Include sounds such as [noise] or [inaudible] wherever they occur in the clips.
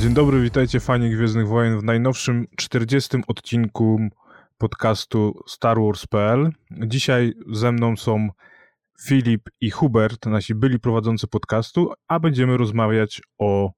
Dzień dobry, witajcie fani Gwiezdnych Wojen w najnowszym 40. odcinku podcastu Star Wars.pl. Dzisiaj ze mną są Filip i Hubert, nasi byli prowadzący podcastu, a będziemy rozmawiać o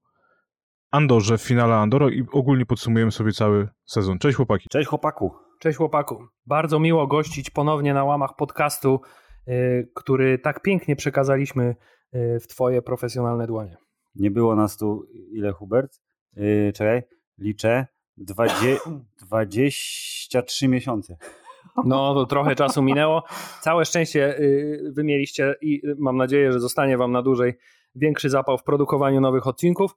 Andorze, w finale Andorra i ogólnie podsumujemy sobie cały sezon. Cześć chłopaki. Cześć chłopaku. Cześć chłopaku. Bardzo miło gościć ponownie na łamach podcastu, yy, który tak pięknie przekazaliśmy yy, w twoje profesjonalne dłonie. Nie było nas tu, ile Hubert? Yy, czekaj, liczę. Dwadzie, [laughs] 23 miesiące. No to trochę czasu minęło. Całe szczęście yy, wy mieliście i mam nadzieję, że zostanie wam na dłużej większy zapał w produkowaniu nowych odcinków.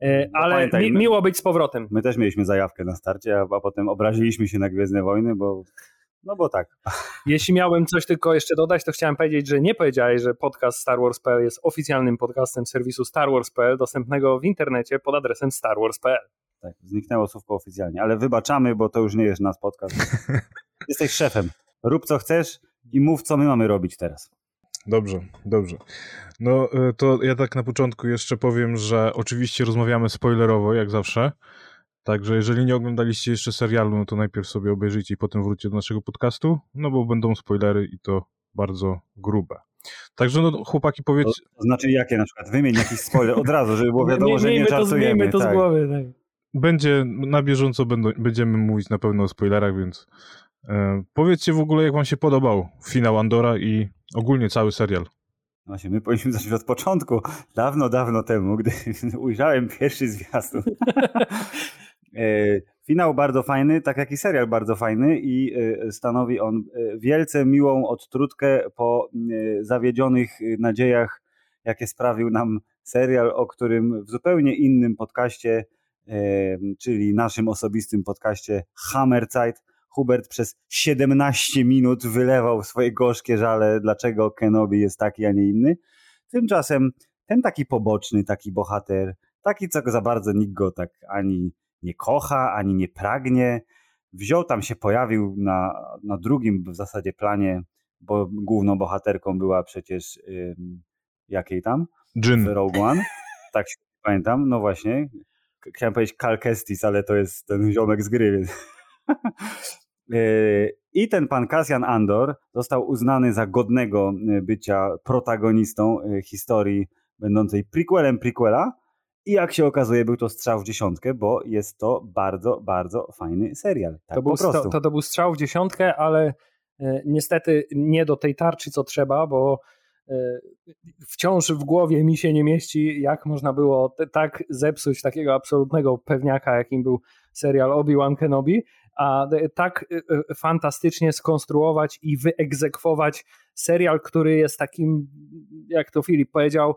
Yy, No ale pamiętaj, mi, miło być z powrotem. My też mieliśmy zajawkę na starcie, a, a potem obraziliśmy się na Gwiezdne Wojny, bo no bo tak. [laughs] Jeśli miałbym coś tylko jeszcze dodać, to chciałem powiedzieć, że nie powiedziałeś, że podcast Star Wars.pl jest oficjalnym podcastem serwisu Star Wars.pl dostępnego w internecie pod adresem starwars.pl. tak. Zniknęło słówko oficjalnie, ale wybaczamy, bo to już nie jest nasz podcast. [laughs] Jesteś szefem. Rób co chcesz i mów, co my mamy robić teraz. Dobrze, dobrze. No y, to ja tak na początku jeszcze powiem, że oczywiście rozmawiamy spoilerowo, jak zawsze. Także jeżeli nie oglądaliście jeszcze serialu, no to najpierw sobie obejrzyjcie i potem wróćcie do naszego podcastu, no bo będą spoilery i to bardzo grube. Także no chłopaki powiedz, to znaczy jakie na przykład? Wymień jakiś spoiler od razu, żeby było [laughs] wiadomo, że nie żartujemy. miejmy to z tak. głowy. Tak. będzie na bieżąco będą, będziemy mówić na pewno o spoilerach, więc e, powiedzcie w ogóle jak wam się podobał finał Andora i ogólnie cały serial. Właśnie, my powinniśmy zacząć od początku. Dawno, dawno temu, gdy [laughs] ujrzałem pierwszy zwiastun. [laughs] E, Finał bardzo fajny, tak jak i serial bardzo fajny i e, stanowi on e, wielce miłą odtrutkę po zawiedzionych nadziejach, jakie sprawił nam serial, o którym w zupełnie innym podcaście, czyli naszym osobistym podcaście Hammerzeit, Hubert przez 17 minut wylewał swoje gorzkie żale, dlaczego Kenobi jest taki, a nie inny. Tymczasem ten taki poboczny, taki bohater, taki, co za bardzo nikt go tak ani nie kocha, ani nie pragnie, wziął tam się, pojawił na, na drugim w zasadzie planie, bo główną bohaterką była przecież ym, jakiej tam? Jin. Rogue One. Tak się pamiętam, no właśnie. Chciałem powiedzieć Cal Kestis, ale to jest ten ziomek z gry. Więc. [laughs] Yy, I ten pan Cassian Andor został uznany za godnego yy, bycia protagonistą yy, historii będącej prequelem prequela. I jak się okazuje, był to strzał w dziesiątkę, bo jest to bardzo, bardzo fajny serial. Tak to, był, sto- to, to był strzał w dziesiątkę, ale e, niestety nie do tej tarczy, co trzeba, bo e, wciąż w głowie mi się nie mieści, jak można było te, tak zepsuć takiego absolutnego pewniaka, jakim był serial Obi-Wan Kenobi, a e, tak e, e, fantastycznie skonstruować i wyegzekwować serial, który jest takim, jak to Filip powiedział,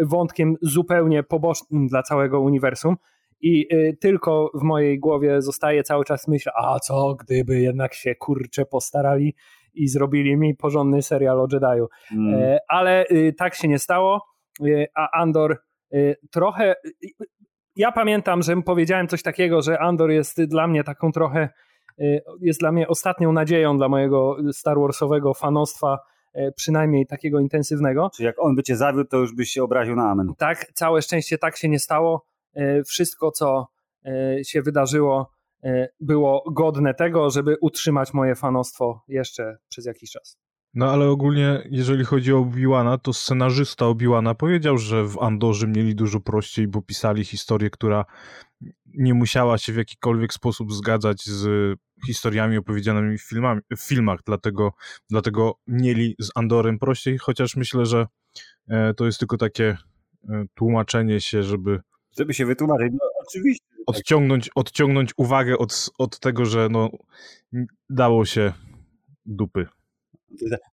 wątkiem zupełnie pobocznym dla całego uniwersum. I tylko w mojej głowie zostaje cały czas myśl, a co gdyby jednak się kurczę postarali i zrobili mi porządny serial o Jediu. Mm. E, ale tak się nie stało, a Andor trochę... y, Ja pamiętam, że powiedziałem coś takiego, że Andor jest dla mnie taką trochę, y, jest dla mnie ostatnią nadzieją dla mojego Star Warsowego fanostwa, y, przynajmniej takiego intensywnego. Czy jak on by cię zawiódł, to już byś się obraził na amen. Tak, całe szczęście tak się nie stało. E, Wszystko, co się wydarzyło, było godne tego, żeby utrzymać moje fanostwo jeszcze przez jakiś czas. No ale ogólnie, jeżeli chodzi o Obi-Wana, to scenarzysta Obi-Wana powiedział, że w Andorze mieli dużo prościej, bo pisali historię, która nie musiała się w jakikolwiek sposób zgadzać z historiami opowiedzianymi w, filmami, w filmach, dlatego, dlatego mieli z Andorem prościej, chociaż myślę, że e, to jest tylko takie e, tłumaczenie się, żeby Żeby się wytłumaczyć, no oczywiście. tak. odciągnąć, odciągnąć uwagę od, od tego, że no, dało się dupy.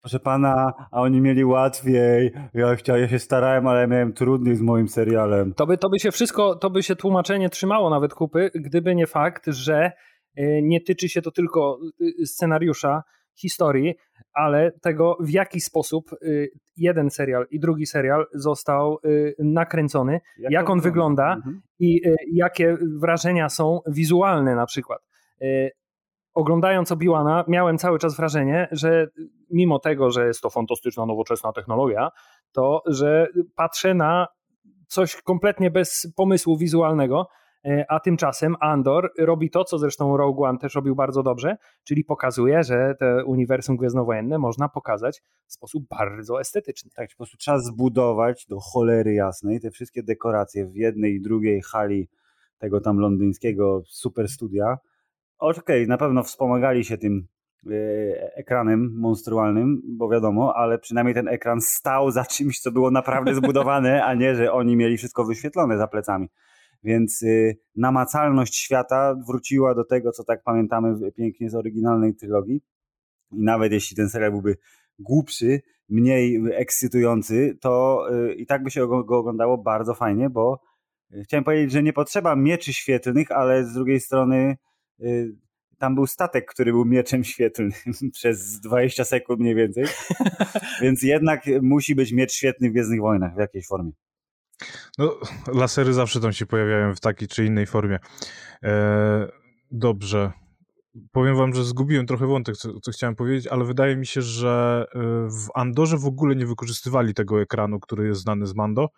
Proszę pana, a oni mieli łatwiej. Ja chciałem, ja się starałem, ale miałem trudniej z moim serialem. To by, to by się wszystko, to by się tłumaczenie trzymało nawet kupy, gdyby nie fakt, że e, nie tyczy się to tylko e, scenariusza. historii, ale tego w jaki sposób y, jeden serial i drugi serial został y, nakręcony, jak, jak on wygląda mhm. i y, jakie wrażenia są wizualne na przykład. Oglądając Obi-Wana miałem cały czas wrażenie, że mimo tego, że jest to fantastyczna, nowoczesna technologia, to że patrzę na coś kompletnie bez pomysłu wizualnego, E, a tymczasem Andor robi to, co zresztą Rogue One też robił bardzo dobrze, czyli pokazuje, że te uniwersum gwiezdnowojenne można pokazać w sposób bardzo estetyczny. Tak, po prostu trzeba zbudować do cholery jasnej te wszystkie dekoracje w jednej i drugiej hali tego tam londyńskiego super studia. Okej, okay, na pewno wspomagali się tym e, ekranem monstrualnym, bo wiadomo, ale przynajmniej ten ekran stał za czymś, co było naprawdę [laughs] zbudowane, a nie, że oni mieli wszystko wyświetlone za plecami. Więc y, namacalność świata wróciła do tego, co tak pamiętamy pięknie z oryginalnej trylogii. I nawet jeśli ten serial byłby głupszy, mniej ekscytujący, to y, i tak by się go, oglądało bardzo fajnie, bo y, chciałem powiedzieć, że nie potrzeba mieczy świetlnych, ale z drugiej strony tam był statek, który był mieczem świetlnym [laughs] przez 20 sekund mniej więcej. [laughs] Więc jednak musi być miecz świetny w Gwiezdnych Wojnach w jakiejś formie. No, lasery zawsze tam się pojawiają w takiej czy innej formie. E, dobrze. Powiem wam, że zgubiłem trochę wątek, co, co, chciałem powiedzieć, ale wydaje mi się, że e, w Andorze w ogóle nie wykorzystywali tego ekranu, który jest znany z Mando,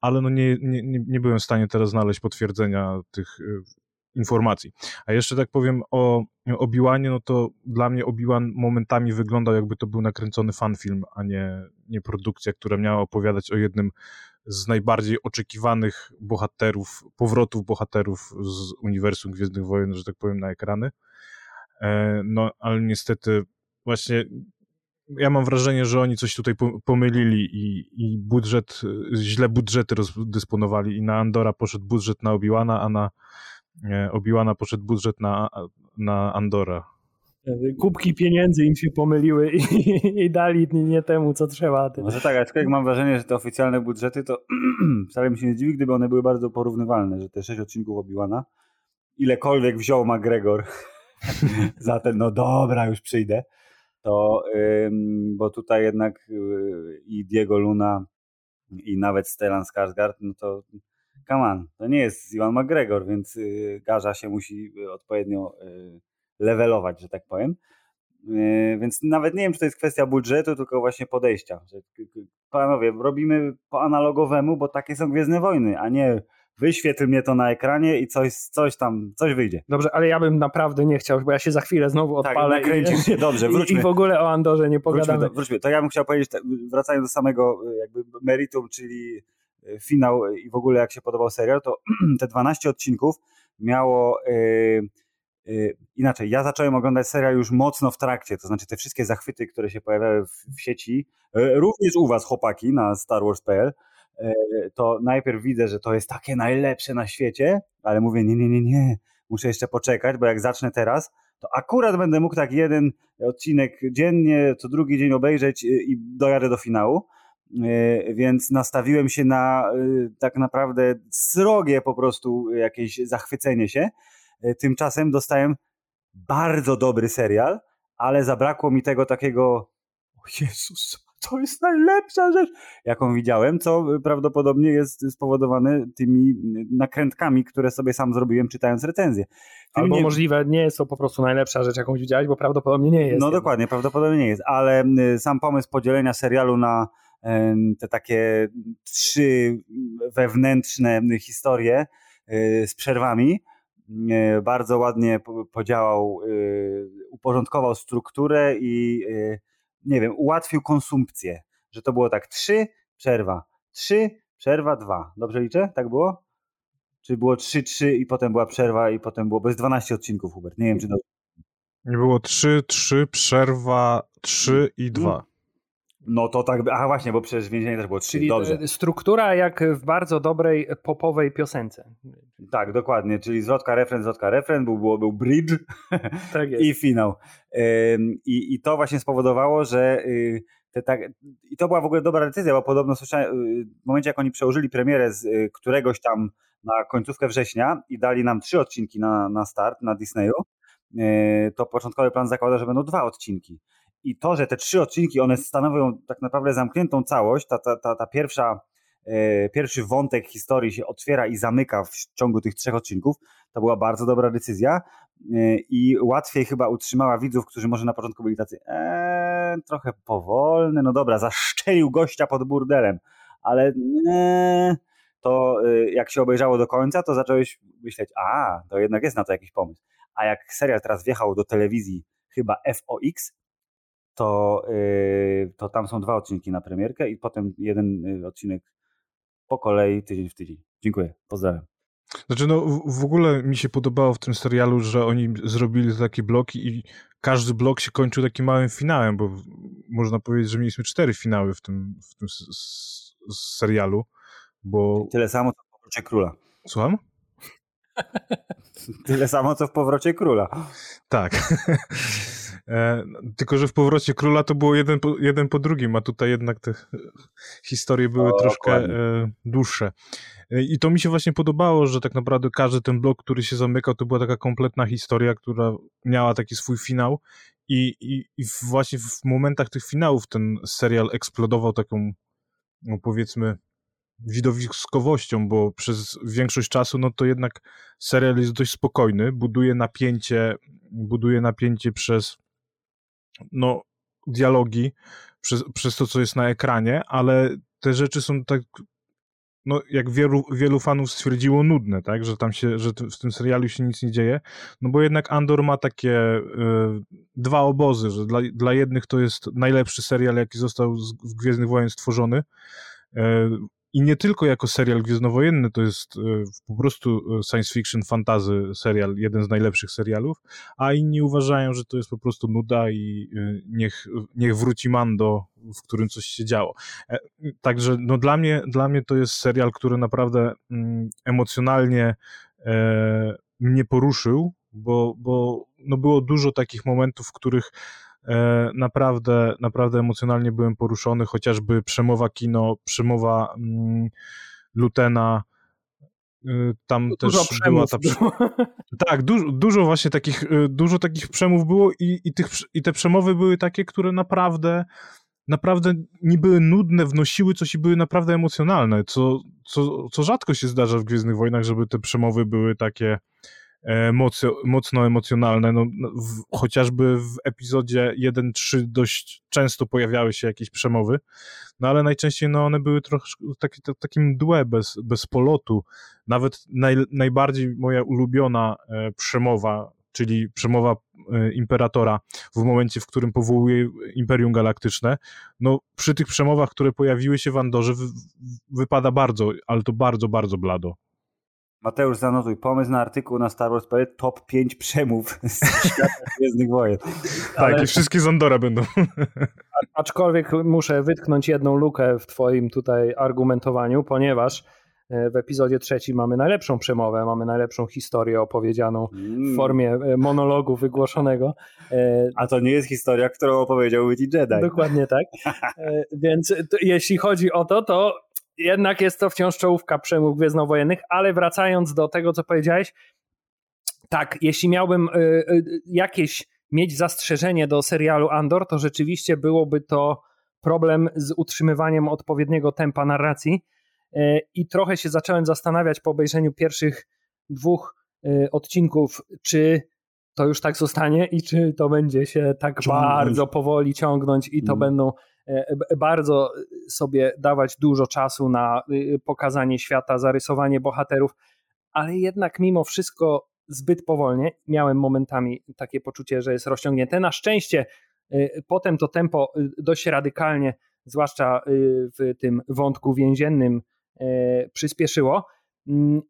ale no nie, nie, nie byłem w stanie teraz znaleźć potwierdzenia tych e, informacji. A jeszcze tak powiem o Obiłanie, no to dla mnie Obiłan momentami wyglądał jakby to był nakręcony fanfilm, a nie, nie produkcja, która miała opowiadać o jednym z najbardziej oczekiwanych bohaterów, powrotów bohaterów z uniwersum Gwiezdnych Wojen, że tak powiem, na ekrany. E, no, ale niestety właśnie ja mam wrażenie, że oni coś tutaj pomylili i, i budżet, źle budżety rozdysponowali i na Andora poszedł budżet na Obiłana, a na Obiłana poszedł budżet na, na Andora kubki pieniędzy im się pomyliły i, i dali nie temu, co trzeba. Może tak, aczkolwiek mam wrażenie, że te oficjalne budżety to [clears throat] wcale mi się nie dziwi, gdyby one były bardzo porównywalne, że te sześć odcinków Obi-Wana, ilekolwiek wziął McGregor [laughs] za ten, no dobra, już przyjdę, to, ym, bo tutaj jednak yy, i Diego Luna i nawet Stellan Skarsgård, no to come on, to nie jest Iwan McGregor, więc yy, Garza się musi odpowiednio yy, levelować, że tak powiem. Więc nawet nie wiem, czy to jest kwestia budżetu, tylko właśnie podejścia. Panowie, robimy po analogowemu, bo takie są Gwiezdne Wojny, a nie wyświetl mnie to na ekranie i coś, coś tam, coś wyjdzie. Dobrze, ale ja bym naprawdę nie chciał, bo ja się za chwilę znowu tak, odpalę. Tak, i, się, dobrze, wróćmy. I w ogóle o Andorze nie pogadamy. Wróćmy, do, wróćmy. To ja bym chciał powiedzieć, wracając do samego jakby meritum, czyli finał i w ogóle jak się podobał serial, to [clears throat] te 12 odcinków miało... Y, inaczej, ja zacząłem oglądać serial już mocno w trakcie, to znaczy te wszystkie zachwyty, które się pojawiały w, w sieci, również u was chłopaki na StarWars.pl, y, to najpierw widzę, że to jest takie najlepsze na świecie, ale mówię nie, nie, nie, nie, muszę jeszcze poczekać, bo jak zacznę teraz, to akurat będę mógł tak jeden odcinek dziennie, co drugi dzień obejrzeć i dojadę do finału. Więc nastawiłem się na tak naprawdę srogie po prostu jakieś zachwycenie się. E, tymczasem dostałem bardzo dobry serial, ale zabrakło mi tego takiego o Jezus, to jest najlepsza rzecz, jaką widziałem, co prawdopodobnie jest spowodowane tymi nakrętkami, które sobie sam zrobiłem czytając recenzję. Albo nie... możliwe nie jest to po prostu najlepsza rzecz, jaką widziałeś, bo prawdopodobnie nie jest. No dokładnie, prawdopodobnie nie jest, ale sam pomysł podzielenia serialu na te takie trzy wewnętrzne historie e, z przerwami, E, bardzo ładnie podziałał, e, uporządkował strukturę i nie wiem, ułatwił konsumpcję, że to było tak trzy, przerwa, trzy, przerwa, dwa. Dobrze liczę? Tak było? Czy było trzy, trzy i potem była przerwa i potem było, bo jest 12 odcinków, Hubert, nie wiem czy dobrze. Nie było trzy, trzy, przerwa, trzy i dwa. No to tak, a właśnie, bo przecież więzienie też było trzy, czyli dobrze. struktura jak w bardzo dobrej popowej piosence. Tak, dokładnie, czyli zwrotka, refren, zwrotka, refren, był, był, był bridge [laughs] tak i finał. I, I to właśnie spowodowało, że y, te, tak, i to była w ogóle dobra decyzja, bo podobno słyszałem, y, w momencie jak oni przełożyli premierę z y, któregoś tam na końcówkę września i dali nam trzy odcinki na, na start na Disneyu, to początkowy plan zakłada, że będą dwa odcinki. I to, że te trzy odcinki, one stanowią tak naprawdę zamkniętą całość, ta, ta, ta, ta pierwsza, e, pierwszy wątek historii się otwiera i zamyka w ciągu tych trzech odcinków, to była bardzo dobra decyzja e, i łatwiej chyba utrzymała widzów, którzy może na początku byli tacy ee, trochę powolny, no dobra, zaszczelił gościa pod burdelem, ale ee, to e, jak się obejrzało do końca, to zacząłeś myśleć, a, to jednak jest na to jakiś pomysł. A jak serial teraz wjechał do telewizji, chyba FOX, to, yy, to tam są dwa odcinki na premierkę i potem jeden y, odcinek po kolei, tydzień w tydzień. Dziękuję, pozdrawiam. Znaczy, no w ogóle mi się podobało w tym serialu, że oni zrobili takie bloki i każdy blok się kończył takim małym finałem, bo można powiedzieć, że mieliśmy cztery finały w tym, w tym serialu, bo... Tyle samo, co w Powrocie Króla. Słucham? [laughs] Tyle samo, co w Powrocie Króla. Tak. [laughs] E, tylko, że w powrocie króla to było jeden po, jeden po drugim, a tutaj jednak te historie były o, troszkę e, dłuższe. E, I to mi się właśnie podobało, że tak naprawdę każdy ten blok, który się zamykał, to była taka kompletna historia, która miała taki swój finał. I, i, i właśnie w momentach tych finałów ten serial eksplodował taką, no powiedzmy, widowiskowością, bo przez większość czasu, no to jednak serial jest dość spokojny, buduje napięcie, buduje napięcie przez no, dialogi, przez, przez to, co jest na ekranie, ale te rzeczy są tak, no, jak wielu, wielu fanów stwierdziło, nudne, tak, że tam się, że w tym serialu się nic nie dzieje, no bo jednak Andor ma takie y, dwa obozy, że dla, dla jednych to jest najlepszy serial, jaki został z, z Gwiezdnych Wojen stworzony, y, i nie tylko jako serial gwiezdnowojenny, to jest e, po prostu e, science fiction, fantazy serial, jeden z najlepszych serialów, a inni uważają, że to jest po prostu nuda i e, niech, niech wróci Mando, w którym coś się działo. Także no dla, mnie, dla mnie to jest serial, który naprawdę mm, emocjonalnie mnie poruszył, bo, bo no było dużo takich momentów, w których naprawdę, naprawdę emocjonalnie byłem poruszony, chociażby przemowa kino, przemowa mm, Lutena, y, tam dużo też była ta. Tak, dużo, dużo właśnie takich, y, dużo takich przemów było i, i, tych, i te przemowy były takie, które naprawdę naprawdę nie były nudne, wnosiły coś i były naprawdę emocjonalne, co, co, co rzadko się zdarza w Gwiezdnych Wojnach, żeby te przemowy były takie E, mocno, mocno emocjonalne. No, no, w, chociażby w epizodzie 1-3 dość często pojawiały się jakieś przemowy, no ale najczęściej no, one były trochę taki, takim dłe, bez, bez polotu. Nawet naj, najbardziej moja ulubiona e, przemowa, czyli przemowa e, imperatora w momencie, w którym powołuje Imperium Galaktyczne, no przy tych przemowach, które pojawiły się w Andorze, w, wypada bardzo, ale to bardzo, bardzo blado. Mateusz, zanotuj pomysł na artykuł na Star Wars top 5 przemów [laughs] z świata Gwiezdnych Wojen. Tak, i wszystkie z Andora będą. Aczkolwiek muszę wytknąć jedną lukę w twoim tutaj argumentowaniu, ponieważ e, w epizodzie trzecim mamy najlepszą przemowę, mamy najlepszą historię opowiedzianą w mm. formie e, monologu wygłoszonego. E, A to nie jest historia, którą opowiedział Witty Jedi. Dokładnie tak. Więc jeśli chodzi o to, to jednak jest to wciąż czołówka przemów gwiezdnowojennych, ale wracając do tego, co powiedziałeś, tak, jeśli miałbym y, y, jakieś mieć zastrzeżenie do serialu Andor, to rzeczywiście byłoby to problem z utrzymywaniem odpowiedniego tempa narracji y, i trochę się zacząłem zastanawiać po obejrzeniu pierwszych dwóch odcinków, czy to już tak zostanie i czy to będzie się tak bardzo powoli ciągnąć i to mm. będą bardzo sobie dawać dużo czasu na y, pokazanie świata, zarysowanie bohaterów, ale jednak mimo wszystko zbyt powolnie. Miałem momentami takie poczucie, że jest rozciągnięte. Na szczęście y, potem to tempo y, dość radykalnie, zwłaszcza w tym wątku więziennym, przyspieszyło. Mm,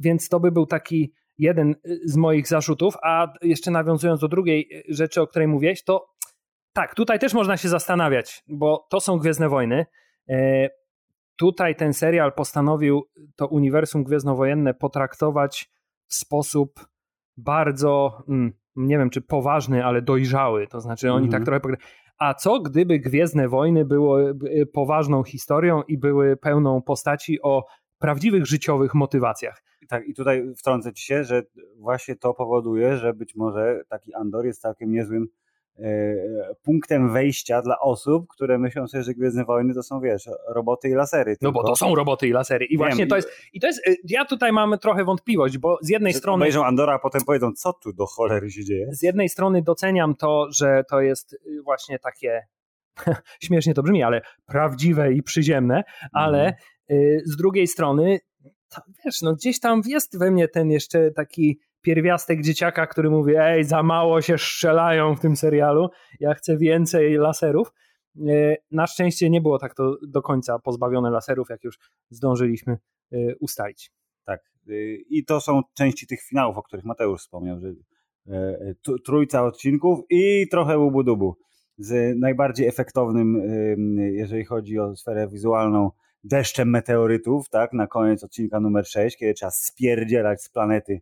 więc to by był taki jeden z moich zarzutów. A jeszcze nawiązując do drugiej rzeczy, o której mówiłeś, to tak, tutaj też można się zastanawiać, bo to są Gwiezdne Wojny. E, tutaj ten serial postanowił to uniwersum gwiezdnowojenne potraktować w sposób bardzo, mm, nie wiem czy poważny, ale dojrzały. To znaczy oni tak mhm. trochę. A co gdyby Gwiezdne Wojny było poważną historią i były pełną postaci o prawdziwych życiowych motywacjach? Tak, i tutaj wtrącę ci się, że właśnie to powoduje, że być może taki Andor jest całkiem niezłym punktem wejścia dla osób, które myślą sobie, że Gwiezdne Wojny to są, wiesz, roboty i lasery. Tylko... No bo to są roboty i lasery. I Wiem, właśnie to jest, i to jest, ja tutaj mamy trochę wątpliwość, bo z jednej strony... Obejrzą Andora, a potem powiedzą, co tu do cholery się dzieje. Z jednej strony doceniam to, że to jest właśnie takie [laughs] śmiesznie to brzmi, ale prawdziwe i przyziemne, ale mm. z drugiej strony, to, wiesz, no gdzieś tam jest we mnie ten jeszcze taki pierwiastek dzieciaka, który mówi, ej, za mało się strzelają w tym serialu, ja chcę więcej laserów. E, na szczęście nie było tak to do końca pozbawione laserów, jak już zdążyliśmy e, ustalić. Tak. Y, I to są części tych finałów, o których Mateusz wspomniał, że e, trójca odcinków i trochę ubudubu z najbardziej efektownym, jeżeli chodzi o sferę wizualną, deszczem meteorytów, tak, na koniec odcinka numer 6, kiedy trzeba spierdzielać z planety,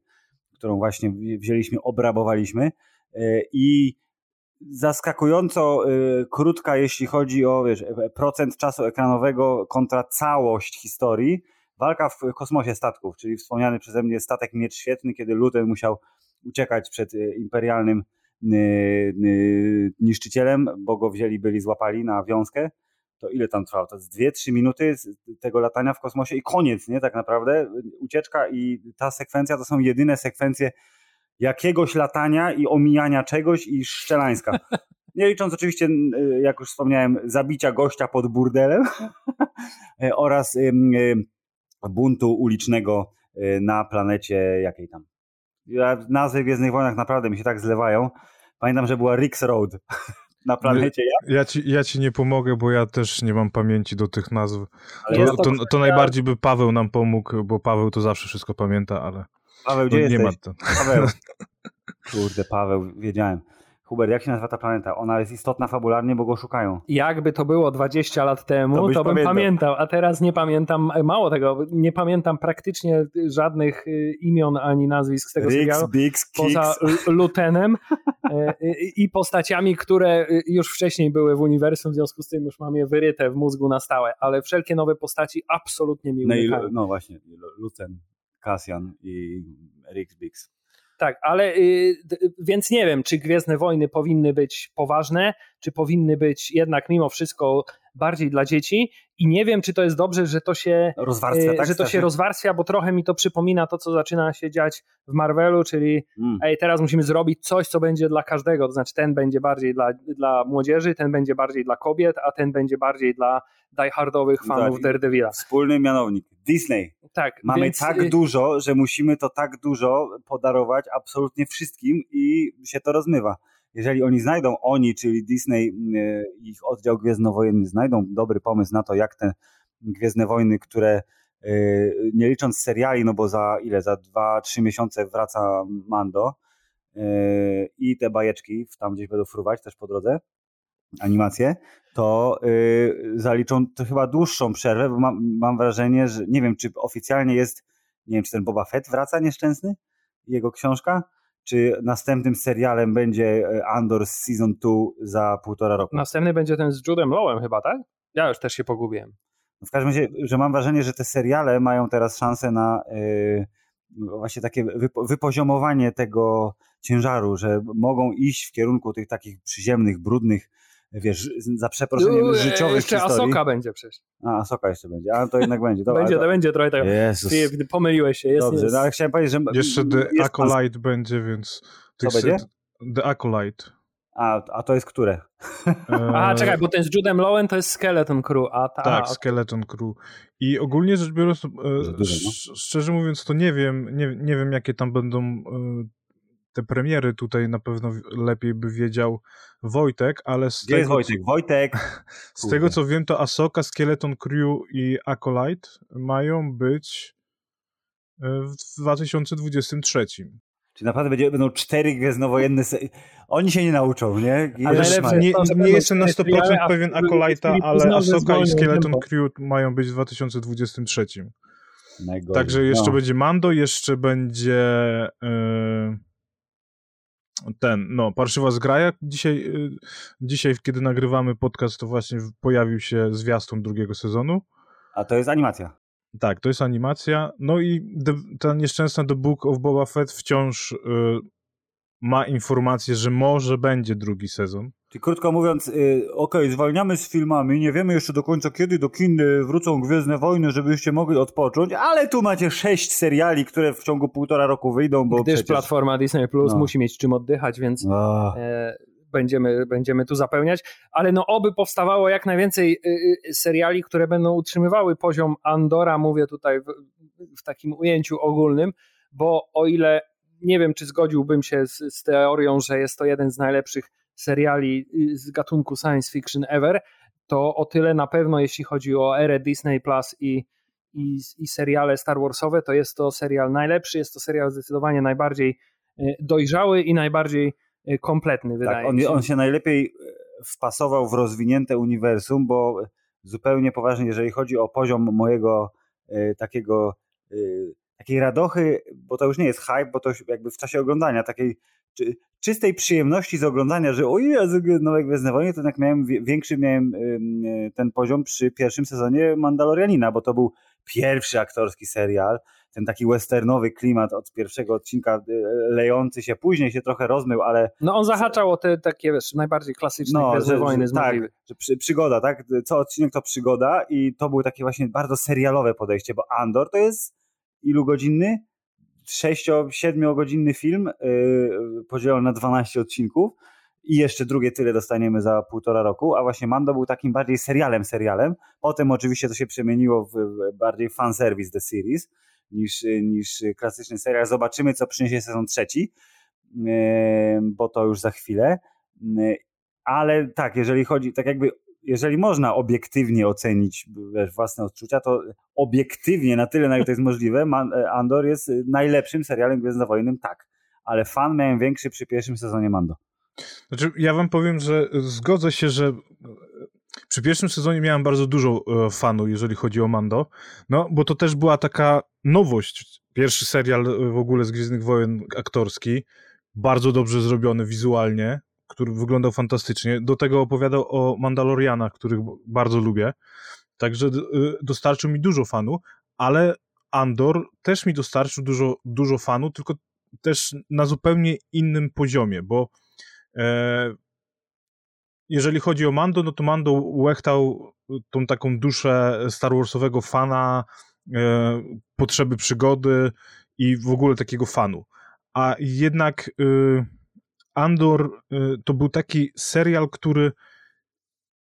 którą właśnie wzięliśmy, obrabowaliśmy. E, i zaskakująco e, krótka, jeśli chodzi o wiesz, procent czasu ekranowego kontra całość historii, walka w kosmosie statków, czyli wspomniany przeze mnie statek Miecz Świetny, kiedy Luten musiał uciekać przed e, imperialnym niszczycielem, bo go wzięli, byli złapali na wiązkę, to ile tam trwało? To jest 2-3 minuty tego latania w kosmosie i koniec, nie? Tak naprawdę ucieczka i ta sekwencja to są jedyne sekwencje jakiegoś latania i omijania czegoś i szczelańska. [laughs] Nie licząc oczywiście, jak już wspomniałem, zabicia gościa pod burdelem [laughs] oraz buntu ulicznego na planecie jakiej tam. Nazwy w Gwiezdnych Wojnach naprawdę mi się tak zlewają. Pamiętam, że była Rix Road [laughs] na planecie. Ja, ja, ci, ja ci nie pomogę, bo ja też nie mam pamięci do tych nazw. To, to, to, najbardziej by Paweł nam pomógł, bo Paweł to zawsze wszystko pamięta, ale Paweł, gdzie nie jesteś? ma to. Paweł. [laughs] Kurde, Paweł, wiedziałem. Hubert, jak się nazywa ta planeta? Ona jest istotna fabularnie, bo go szukają. Jakby to było 20 lat temu, to, to bym pamiętał. pamiętał, a teraz nie pamiętam, mało tego, nie pamiętam praktycznie żadnych y, imion ani nazwisk z tego Riggs, serialu. Biggs, poza Lutenem [laughs] e, i postaciami, które y, już wcześniej były w uniwersum, w związku z tym już mam je wyryte w mózgu na stałe, ale wszelkie nowe postaci absolutnie mi unikają. No, no właśnie, Luten, Cassian i Riggs, Biggs. Tak, ale y, więc nie wiem, czy Gwiezdne Wojny powinny być poważne, czy powinny być jednak mimo wszystko bardziej dla dzieci i nie wiem, czy to jest dobrze, że to się rozwarstwia, y, tak, że to się rozwarstwia, bo trochę mi to przypomina to, co zaczyna się dziać w Marvelu, czyli mm. ej, teraz musimy zrobić coś, co będzie dla każdego, to znaczy ten będzie bardziej dla, dla młodzieży, ten będzie bardziej dla kobiet, a ten będzie bardziej dla diehardowych fanów tak, Daredevila. Wspólny mianownik. Disney. Tak. Mamy więc... tak y- dużo, że musimy to tak dużo podarować absolutnie wszystkim i się to rozmywa jeżeli oni znajdą, oni, czyli Disney, y, ich oddział Gwiezdnowojenny, znajdą dobry pomysł na to, jak te Gwiezdne Wojny, które y, nie licząc seriali, no bo za ile, za 2-3 miesiące wraca Mando y, i te bajeczki tam gdzieś będą fruwać też po drodze, animacje, to zaliczą to chyba dłuższą przerwę, bo mam, mam wrażenie, że nie wiem, czy oficjalnie jest, nie wiem, czy ten Boba Fett wraca nieszczęsny, jego książka, czy następnym serialem będzie e, Andor Season 2 za półtora roku? Następny będzie ten z Judem Lowem chyba, tak? Ja już też się pogubiłem. W każdym razie, że mam wrażenie, że te seriale mają teraz szansę na yy, właśnie takie wypo, wypoziomowanie tego ciężaru, że mogą iść w kierunku tych takich przyziemnych, brudnych wiesz, za przeproszeniem no, życiowych Jeszcze historii. Asoka będzie przecież. A, Asoka jeszcze będzie, a to jednak będzie. Dobra, [laughs] będzie, to, to będzie trochę tego. Jezus. Ty, pomyliłeś się. Jest, Dobrze, jest. No, ale chciałem powiedzieć, że... Jeszcze The Acolyte będzie, więc... Co będzie? The Acolyte. A, a to jest które? a, czekaj, bo ten z Judem Lowen to jest Skeleton Crew. A ta, tak, Skeleton Crew. I ogólnie rzecz biorąc, e, no. szczerze mówiąc, to nie wiem, nie, nie wiem, jakie tam będą e, te premiery tutaj na pewno lepiej by wiedział Wojtek, ale z Gdzie tego, jest Wojtek? Co, Wojtek! [laughs] Z tego co wiem, to Asoka, Skeleton Crew i Acolyte mają być e, w 2023. Czyli naprawdę będzie, będą cztery gwiezdnowojenne Oni się nie nauczą, nie? Ale nie, nie jestem na 100% pewien Acolyta, ale Asoka i Skeleton Crew mają być w 2023. Najgorzej. Także jeszcze no. będzie Mando, jeszcze będzie... Yy ten, no, Parszywa Zgraja. Dzisiaj, y, dzisiaj, kiedy nagrywamy podcast, to właśnie pojawił się zwiastun drugiego sezonu. A to jest animacja. Tak, to jest animacja. No i ta nieszczęsna The Book of Boba Fett wciąż y, ma informację, że może będzie drugi sezon. Czyli krótko mówiąc, yy, okej, okay, zwalniamy z filmami, nie wiemy jeszcze do końca kiedy do kin wrócą Gwiezdne Wojny, żebyście mogli odpocząć, ale tu macie sześć seriali, które w ciągu półtora roku wyjdą, bo Gdyż przecież... platforma Disney Plus no. musi mieć czym oddychać, więc e, będziemy, będziemy tu zapełniać, ale no oby powstawało jak najwięcej y, y, seriali, które będą utrzymywały poziom Andora, mówię tutaj w, w takim ujęciu ogólnym, bo o ile nie wiem, czy zgodziłbym się z, z teorią, że jest to jeden z najlepszych seriali y, z gatunku science fiction ever, to o tyle na pewno, jeśli chodzi o erę Disney Plus i, i, i seriale Star Warsowe, to jest to serial najlepszy, jest to serial zdecydowanie najbardziej y, dojrzały i najbardziej y, kompletny, wydaje tak, mi się. On się najlepiej wpasował w rozwinięte uniwersum, bo zupełnie poważnie, jeżeli chodzi o poziom mojego takiego takiej radochy, bo to już nie jest hype, bo to jakby w czasie oglądania, takiej czy, czystej przyjemności z oglądania, że o Jezu, nowe Gwiezdne Wojny, to jednak miałem, większy miałem ten poziom przy pierwszym sezonie Mandalorianina, bo to był pierwszy aktorski serial, ten taki westernowy klimat od pierwszego odcinka y, lejący się, później się trochę rozmył, ale... No on zahaczał o te takie, wiesz, najbardziej klasyczne no, Gwiezdne Wojny. Że, tak, że przy, przygoda, tak? Co odcinek to przygoda i to było takie właśnie bardzo serialowe podejście, bo Andor to jest ilu godzinny? 6-7 godzinny film yy, podzielony na 12 odcinków i jeszcze drugie tyle dostaniemy za półtora roku, a właśnie Mando był takim bardziej serialem serialem. Potem oczywiście to się przemieniło w bardziej fanservice The Series niż, niż klasyczny serial. Zobaczymy, co przyniesie sezon trzeci, yy, bo to już za chwilę. Yy, ale tak, jeżeli chodzi, tak jakby jeżeli można obiektywnie ocenić wiesz, własne odczucia, to obiektywnie, na tyle, na ile to jest możliwe, Andor jest najlepszym serialem Gwiezdnowojennym, tak. Ale fan miałem większy przy pierwszym sezonie Mando. Znaczy, ja wam powiem, że zgodzę się, że przy pierwszym sezonie miałem bardzo dużo e, fanu, jeżeli chodzi o Mando, no bo to też była taka nowość. Pierwszy serial w ogóle z Gwiezdnych Wojen aktorski, bardzo dobrze zrobiony wizualnie, który wyglądał fantastycznie. Do tego opowiadał o Mandalorianach, których bardzo lubię. Także y, dostarczył mi dużo fanu, ale Andor też mi dostarczył dużo, dużo fanu, tylko też na zupełnie innym poziomie, bo e, jeżeli chodzi o Mando, no to Mando łechtał tą taką duszę Star Warsowego fana, e, potrzeby przygody i w ogóle takiego fanu. A jednak y, Andor y, to był taki serial, który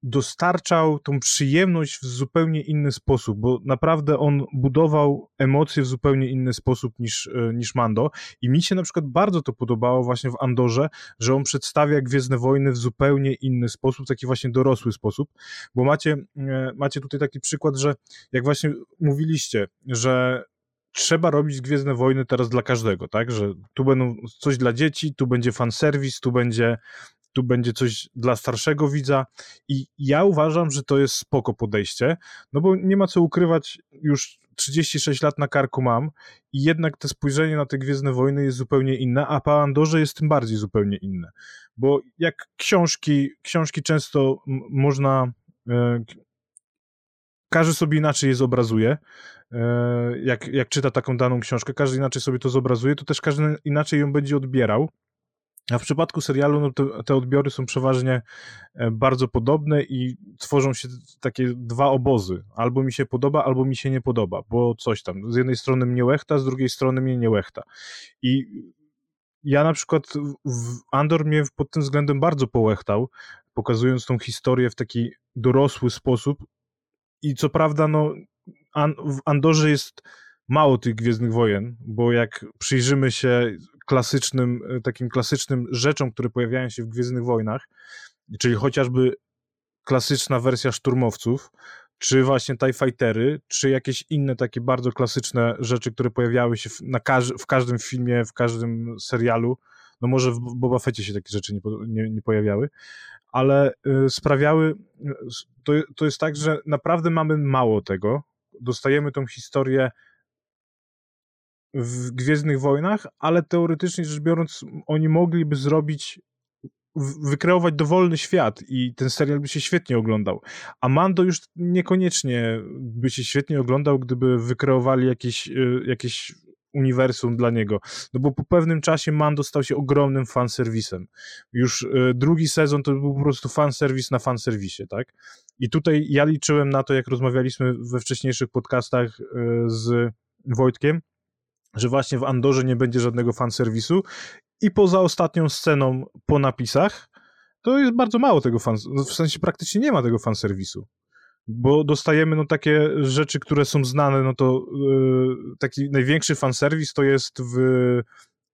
dostarczał tą przyjemność w zupełnie inny sposób, bo naprawdę on budował emocje w zupełnie inny sposób niż, y, niż Mando. I mi się na przykład bardzo to podobało właśnie w Andorze, że on przedstawia Gwiezdne Wojny w zupełnie inny sposób, taki właśnie dorosły sposób, bo macie, y, macie tutaj taki przykład, że jak właśnie mówiliście, że trzeba robić Gwiezdne Wojny teraz dla każdego, tak? Że tu będą coś dla dzieci, tu będzie fanserwis, tu będzie, tu będzie coś dla starszego widza i ja uważam, że to jest spoko podejście, no bo nie ma co ukrywać, już 36 lat na karku mam i jednak to spojrzenie na te Gwiezdne Wojny jest zupełnie inne, a po Andorze jest tym bardziej zupełnie inne, bo jak książki, książki często można e, każdy sobie inaczej je zobrazuje, jak, jak czyta taką daną książkę, każdy inaczej sobie to zobrazuje, to też każdy inaczej ją będzie odbierał. A w przypadku serialu no te, te odbiory są przeważnie e, bardzo podobne i tworzą się takie dwa obozy. Albo mi się podoba, albo mi się nie podoba, bo coś tam. Z jednej strony mnie łechta, z drugiej strony mnie nie łechta. I ja na przykład Andor mnie pod tym względem bardzo połechtał, pokazując tą historię w taki dorosły sposób i co prawda, no, An w Andorze jest mało tych Gwiezdnych Wojen, bo jak przyjrzymy się klasycznym, e, takim klasycznym rzeczom, które pojawiają się w Gwiezdnych Wojnach, czyli chociażby klasyczna wersja szturmowców, czy właśnie TIE Fightery, czy jakieś inne takie bardzo klasyczne rzeczy, które pojawiały się w, każ w każdym filmie, w każdym serialu, no może w Boba Fecie się takie rzeczy nie, nie, nie pojawiały, ale y, sprawiały, to, to jest tak, że naprawdę mamy mało tego. Dostajemy tą historię w Gwiezdnych Wojnach, ale teoretycznie rzecz biorąc, oni mogliby zrobić, wykreować dowolny świat i ten serial by się świetnie oglądał. A Mando już niekoniecznie by się świetnie oglądał, gdyby wykreowali jakieś, y, jakieś uniwersum dla niego. No bo po pewnym czasie Mando stał się ogromnym fanserwisem. Już y, drugi sezon to był po prostu fanserwis na fanserwisie, tak? I tutaj ja liczyłem na to, jak rozmawialiśmy we wcześniejszych podcastach y, z Wojtkiem, że właśnie w Andorze nie będzie żadnego fanserwisu i poza ostatnią sceną po napisach to jest bardzo mało tego fan, w sensie praktycznie nie ma tego fanserwisu bo dostajemy no takie rzeczy, które są znane, no to yy, taki największy fanserwis to jest w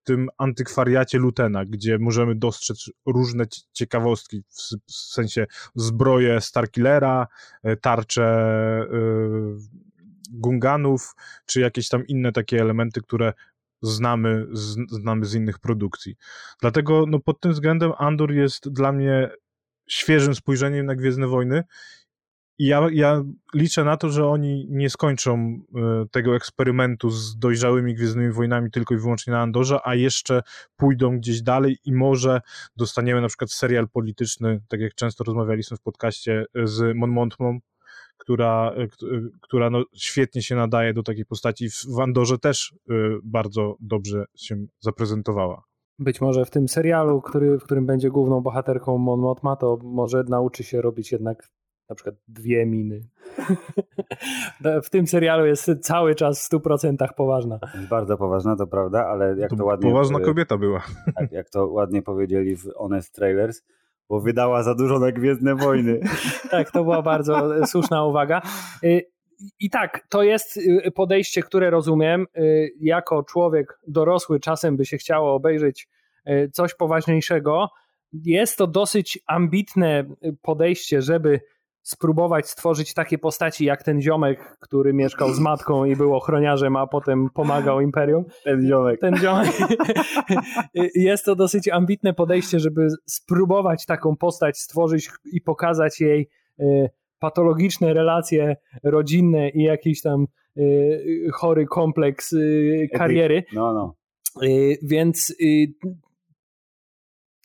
tym antykwariacie Lutena, gdzie możemy dostrzec różne ciekawostki, w, sensie zbroje Starkillera, e, tarcze yy, Gunganów, czy jakieś tam inne takie elementy, które znamy, z, znamy z innych produkcji. Dlatego no, pod tym względem Andor jest dla mnie świeżym spojrzeniem na Gwiezdne Wojny ja, ja liczę na to, że oni nie skończą e, tego eksperymentu z dojrzałymi Gwiezdnymi Wojnami tylko i wyłącznie na Andorze, a jeszcze pójdą gdzieś dalej i może dostaniemy na przykład serial polityczny, tak jak często rozmawialiśmy w podcaście e, z Mon Montmą, która, e, która no świetnie się nadaje do takiej postaci. W Andorze też bardzo dobrze się zaprezentowała. Być może w tym serialu, który, w którym będzie główną bohaterką Mon Mothma, to może nauczy się robić jednak na przykład dwie miny. [laughs] w tym serialu jest cały czas w 100% poważna. Bardzo poważna, to prawda, ale jak to, to ładnie... Poważna kobieta była. Tak, jak to ładnie powiedzieli w Honest Trailers, bo wydała za dużo na Gwiezdne Wojny. [laughs] tak, to była bardzo słuszna uwaga. Y, I tak, to jest y, podejście, które rozumiem. Y, jako człowiek dorosły czasem by się chciało obejrzeć coś poważniejszego. Jest to dosyć ambitne podejście, żeby spróbować stworzyć takie postaci jak ten ziomek, który mieszkał z matką i był ochroniarzem, a potem pomagał imperium. Ten ziomek. Ten ziomek. [laughs] Jest to dosyć ambitne podejście, żeby spróbować taką postać stworzyć i pokazać jej e, patologiczne relacje rodzinne i jakiś tam e, chory kompleks e, kariery. No, no. Więc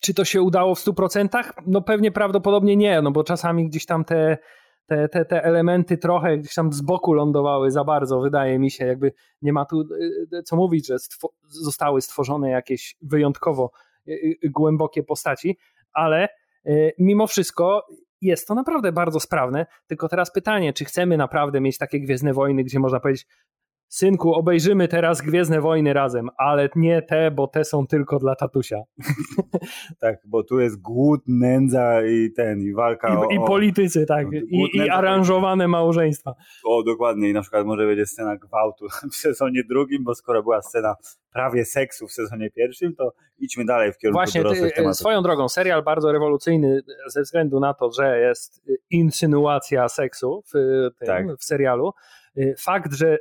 czy to się udało w 100%? No pewnie prawdopodobnie nie, no bo czasami gdzieś tam te, te, te, te elementy trochę gdzieś tam z boku lądowały za bardzo, wydaje mi się, jakby nie ma tu e, co mówić, że stwo zostały stworzone jakieś wyjątkowo e, głębokie postaci, ale mimo wszystko jest to naprawdę bardzo sprawne, tylko teraz pytanie, czy chcemy naprawdę mieć takie Gwiezdne Wojny, gdzie można powiedzieć, synku, obejrzymy teraz Gwiezdne Wojny razem, ale nie te, bo te są tylko dla tatusia. [laughs] tak, bo tu jest głód, nędza i ten, i walka I, o... I politycy, tak, no, I, i aranżowane małżeństwa. O, dokładnie, i na przykład może będzie scena gwałtu [laughs] w sezonie drugim, bo skoro była scena prawie seksu w sezosie pierwszym, to idźmy dalej w kierunku Właśnie, dorosłych ty, tematów. Swoją drogą, serial bardzo rewolucyjny ze względu na to, że jest insynuacja seksu w, tym, tak. w serialu. Fakt, że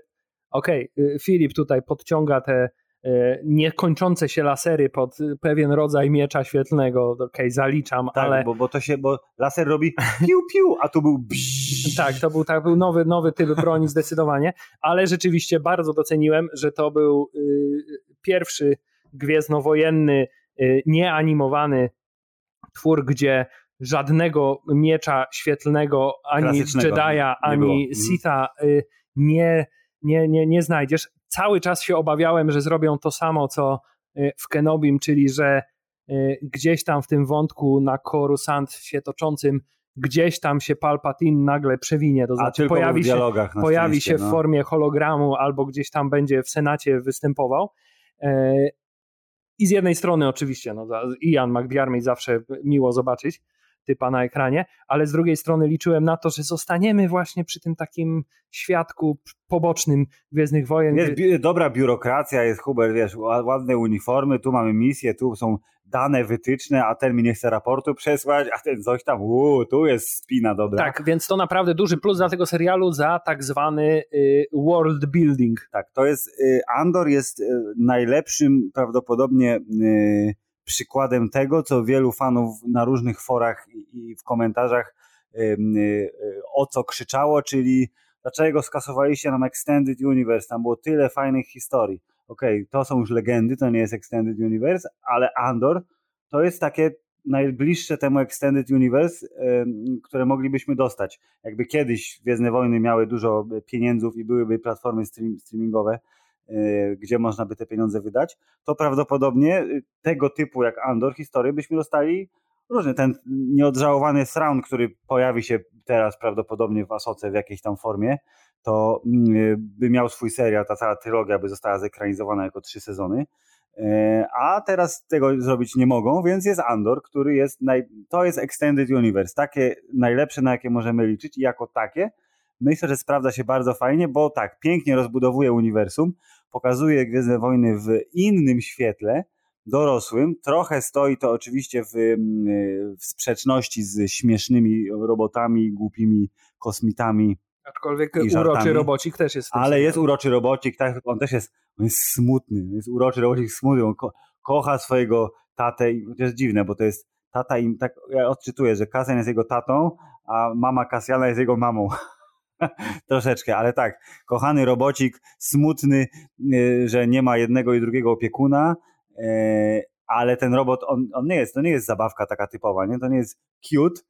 okej, okay, Filip tutaj podciąga te y, niekończące się lasery pod pewien rodzaj miecza świetlnego, okej, okay, zaliczam, tak, ale... Bo, bo to się, bo laser robi piu piu, a tu był bzz. [laughs] Tak, to był, tak, był nowy, nowy typ broni zdecydowanie, ale rzeczywiście bardzo doceniłem, że to był y, pierwszy gwiezdnowojenny, y, nieanimowany twór, gdzie żadnego miecza świetlnego, ani Jedi'a, ani mhm. Sitha y, nie nie, nie, nie znajdziesz. Cały czas się obawiałem, że zrobią to samo, co y, w Kenobim, czyli że y, gdzieś tam w tym wątku na Coruscant się toczącym gdzieś tam się Palpatine nagle przewinie, to znaczy pojawi się, pojawi się w no. formie hologramu albo gdzieś tam będzie w Senacie występował. E, I z jednej strony oczywiście, no, Ian McDiarmid zawsze miło zobaczyć, typa na ekranie, ale z drugiej strony liczyłem na to, że zostaniemy właśnie przy tym takim świadku pobocznym Gwiezdnych Wojen. Jest bi dobra biurokracja, jest Hubert, wiesz, ładne uniformy, tu mamy misje, tu są dane wytyczne, a ten mi nie chce raportu przesłać, a ten coś tam, uuu, tu jest spina dobra. Tak, więc to naprawdę duży plus dla tego serialu za tak zwany y, world building. Tak, to jest, y, Andor jest y, najlepszym prawdopodobnie y, przykładem tego, co wielu fanów na różnych forach i w komentarzach y, o co krzyczało, czyli dlaczego skasowaliście nam Extended Universe, tam było tyle fajnych historii. Okej, okay, to są już legendy, to nie jest Extended Universe, ale Andor to jest takie najbliższe temu Extended Universe, które moglibyśmy dostać. Jakby kiedyś Gwiezdne Wojny miały dużo pieniędzów i byłyby platformy streamingowe, gdzie można by te pieniądze wydać, to prawdopodobnie tego typu jak Andor historię byśmy dostali różny. Ten nieodżałowany Thrawn, który pojawi się teraz prawdopodobnie w Asoce w jakiejś tam formie, to mm, by miał swój serial, ta cała trylogia by została zekranizowana jako trzy sezony. A teraz tego zrobić nie mogą, więc jest Andor, który jest, naj... to jest Extended Universe, takie najlepsze, na jakie możemy liczyć i jako takie myślę, że sprawdza się bardzo fajnie, bo tak, pięknie rozbudowuje uniwersum, pokazuje Gwiezdne Wojny w innym świetle, dorosłym. Trochę stoi to oczywiście w, w sprzeczności z śmiesznymi robotami, głupimi kosmitami. Aczkolwiek uroczy robocik też jest. Ale jest uroczy robocik, tak, on też jest, on jest smutny, jest uroczy robocik smutny, on ko kocha swojego tatę i to jest dziwne, bo to jest tata i tak ja odczytuję, że Kasjan jest jego tatą, a mama Kasjana jest jego mamą. [laughs] Troszeczkę, ale tak, kochany robocik, smutny, y, że nie ma jednego i drugiego opiekuna, E, ale ten robot, on, on nie jest, to nie jest zabawka taka typowa, nie? to nie jest cute,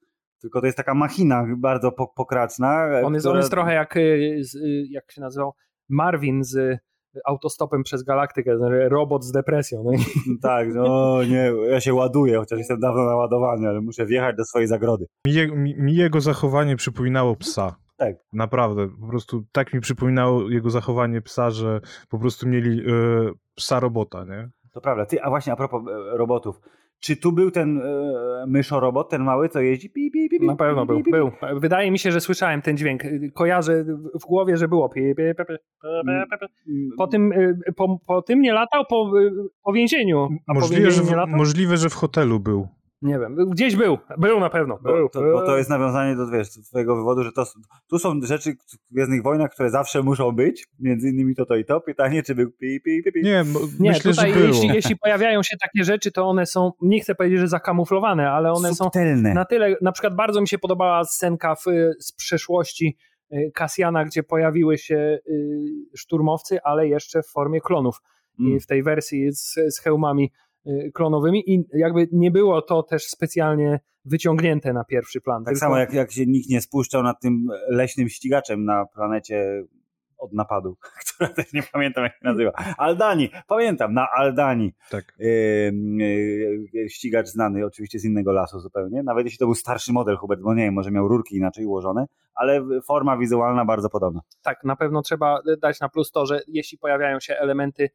tylko to jest taka machina bardzo pokraczna. On jest, która... on jest trochę jak, y, y, jak się nazywał, Marvin z autostopem przez galaktykę, robot z depresją. No [laughs] tak, no nie, ja się ładuję, chociaż jestem dawno naładowany, ale muszę wjechać do swojej zagrody. Mi, mi, mi jego zachowanie przypominało psa. Tak. Naprawdę, po prostu tak mi przypominało jego zachowanie psa, że po prostu mieli y, psa robota, nie? To prawda. Ty, a właśnie a propos e, robotów. Czy tu był ten e, myszorobot, ten mały, co jeździ? Pi, pi, pi, Na pewno był, był. Wydaje mi się, że słyszałem ten dźwięk. Kojarzę w głowie, że było. Po tym, e, po, po tym nie latał, po, po więzieniu. Możliwe, że w, możliwe, że w hotelu był. Nie wiem, gdzieś był, był na pewno. Był, bo, to, bo to jest nawiązanie do wiesz, twojego wywodu, że to, tu są rzeczy w Gwiezdnych Wojnach, które zawsze muszą być, między innymi to to i to. Pytanie, czy był pi, pi, pi, pi. Nie, nie myślę, tutaj że było. Jeśli, jeśli pojawiają się takie rzeczy, to one są, nie chcę powiedzieć, że zakamuflowane, ale one Subtelne. są na tyle, na przykład bardzo mi się podobała scenka w, z przeszłości Kasjana, y, gdzie pojawiły się y, szturmowcy, ale jeszcze w formie klonów. Mm. I w tej wersji z, z hełmami Y, klonowymi i jakby nie było to też specjalnie wyciągnięte na pierwszy plan. Tak tylko... samo jak, jak się nikt nie spuszczał nad tym leśnym ścigaczem na planecie od napadu, [laughs] która też nie pamiętam jak się nazywa. Aldani, pamiętam, na Aldani. Tak. Yy, yy, ścigacz znany oczywiście z innego lasu zupełnie, nawet jeśli to był starszy model Hubert, bo nie wiem, może miał rurki inaczej ułożone, ale forma wizualna bardzo podobna. Tak, na pewno trzeba dać na plus to, że jeśli pojawiają się elementy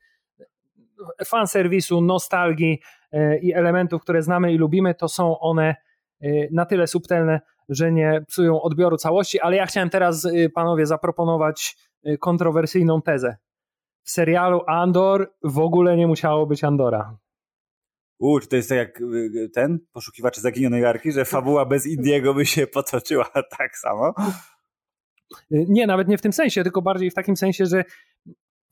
fanserwisu, nostalgii e, i elementów, które znamy i lubimy, to są one e, na tyle subtelne, że nie psują odbioru całości, ale ja chciałem teraz e, panowie zaproponować kontrowersyjną tezę. W serialu Andor w ogóle nie musiało być Andora. U, czy to jest tak jak ten poszukiwacze zaginionej arki, że fabuła bez Indiego by się potoczyła [laughs] tak samo? Nie, nawet nie w tym sensie, tylko bardziej w takim sensie, że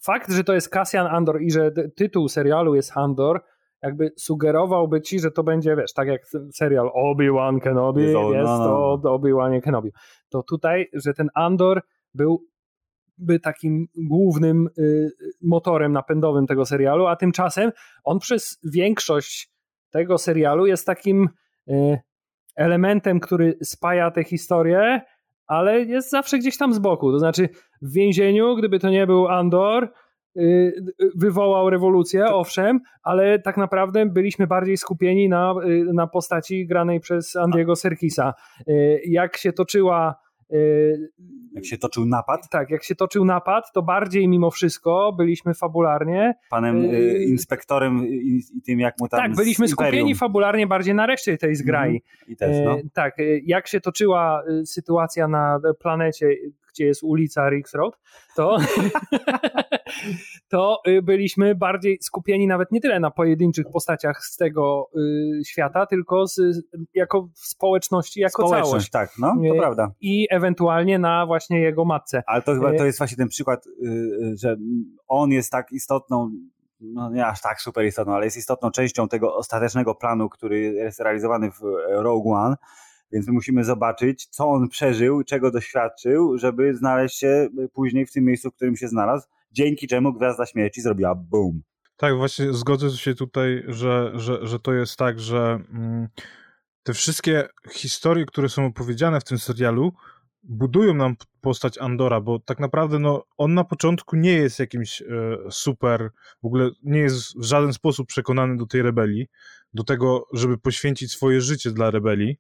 fakt, że to jest Cassian Andor i że tytuł serialu jest Andor, jakby sugerowałby ci, że to będzie, wiesz, tak jak serial Obi-Wan Kenobi jest, jest to Obi-Wanie Kenobi. To tutaj, że ten Andor był by takim głównym y, motorem napędowym tego serialu, a tymczasem on przez większość tego serialu jest takim y, elementem, który spaja te historie, ale jest zawsze gdzieś tam z boku. To znaczy w więzieniu, gdyby to nie był Andor, y, wywołał rewolucję, tak. owszem, ale tak naprawdę byliśmy bardziej skupieni na, y, na postaci granej przez Andiego Serkisa. Y, jak się toczyła jak się toczył napad? Tak, jak się toczył napad, to bardziej mimo wszystko byliśmy fabularnie. Panem y, inspektorem i, i, tym, jak mu tam. Tak, byliśmy skupieni fabularnie bardziej na reszcie tej zgrai. Mm, I też, no. Tak, jak się toczyła sytuacja na planecie, gdzie jest ulica Rix Road, to, [laughs] to y, byliśmy bardziej skupieni nawet nie tyle na pojedynczych postaciach z tego y, świata, tylko z, jako w społeczności, jako Społeczność, całość. tak, no, to y, prawda. I ewentualnie na właśnie jego matce. Ale to chyba to jest właśnie ten przykład, że on jest tak istotną no nie aż tak super istotną, ale jest istotną częścią tego ostatecznego planu, który jest realizowany w Rogue One, więc my musimy zobaczyć, co on przeżył, czego doświadczył, żeby znaleźć się później w tym miejscu, w którym się znalazł, dzięki czemu Gwiazda Śmierci zrobiła boom. Tak, właśnie zgodzę się tutaj, że, że, że to jest tak, że mm, te wszystkie historie, które są opowiedziane w tym serialu, budują nam postać Andora, bo tak naprawdę no, on na początku nie jest jakimś e, super, w ogóle nie jest w żaden sposób przekonany do tej rebelii, do tego, żeby poświęcić swoje życie dla rebelii.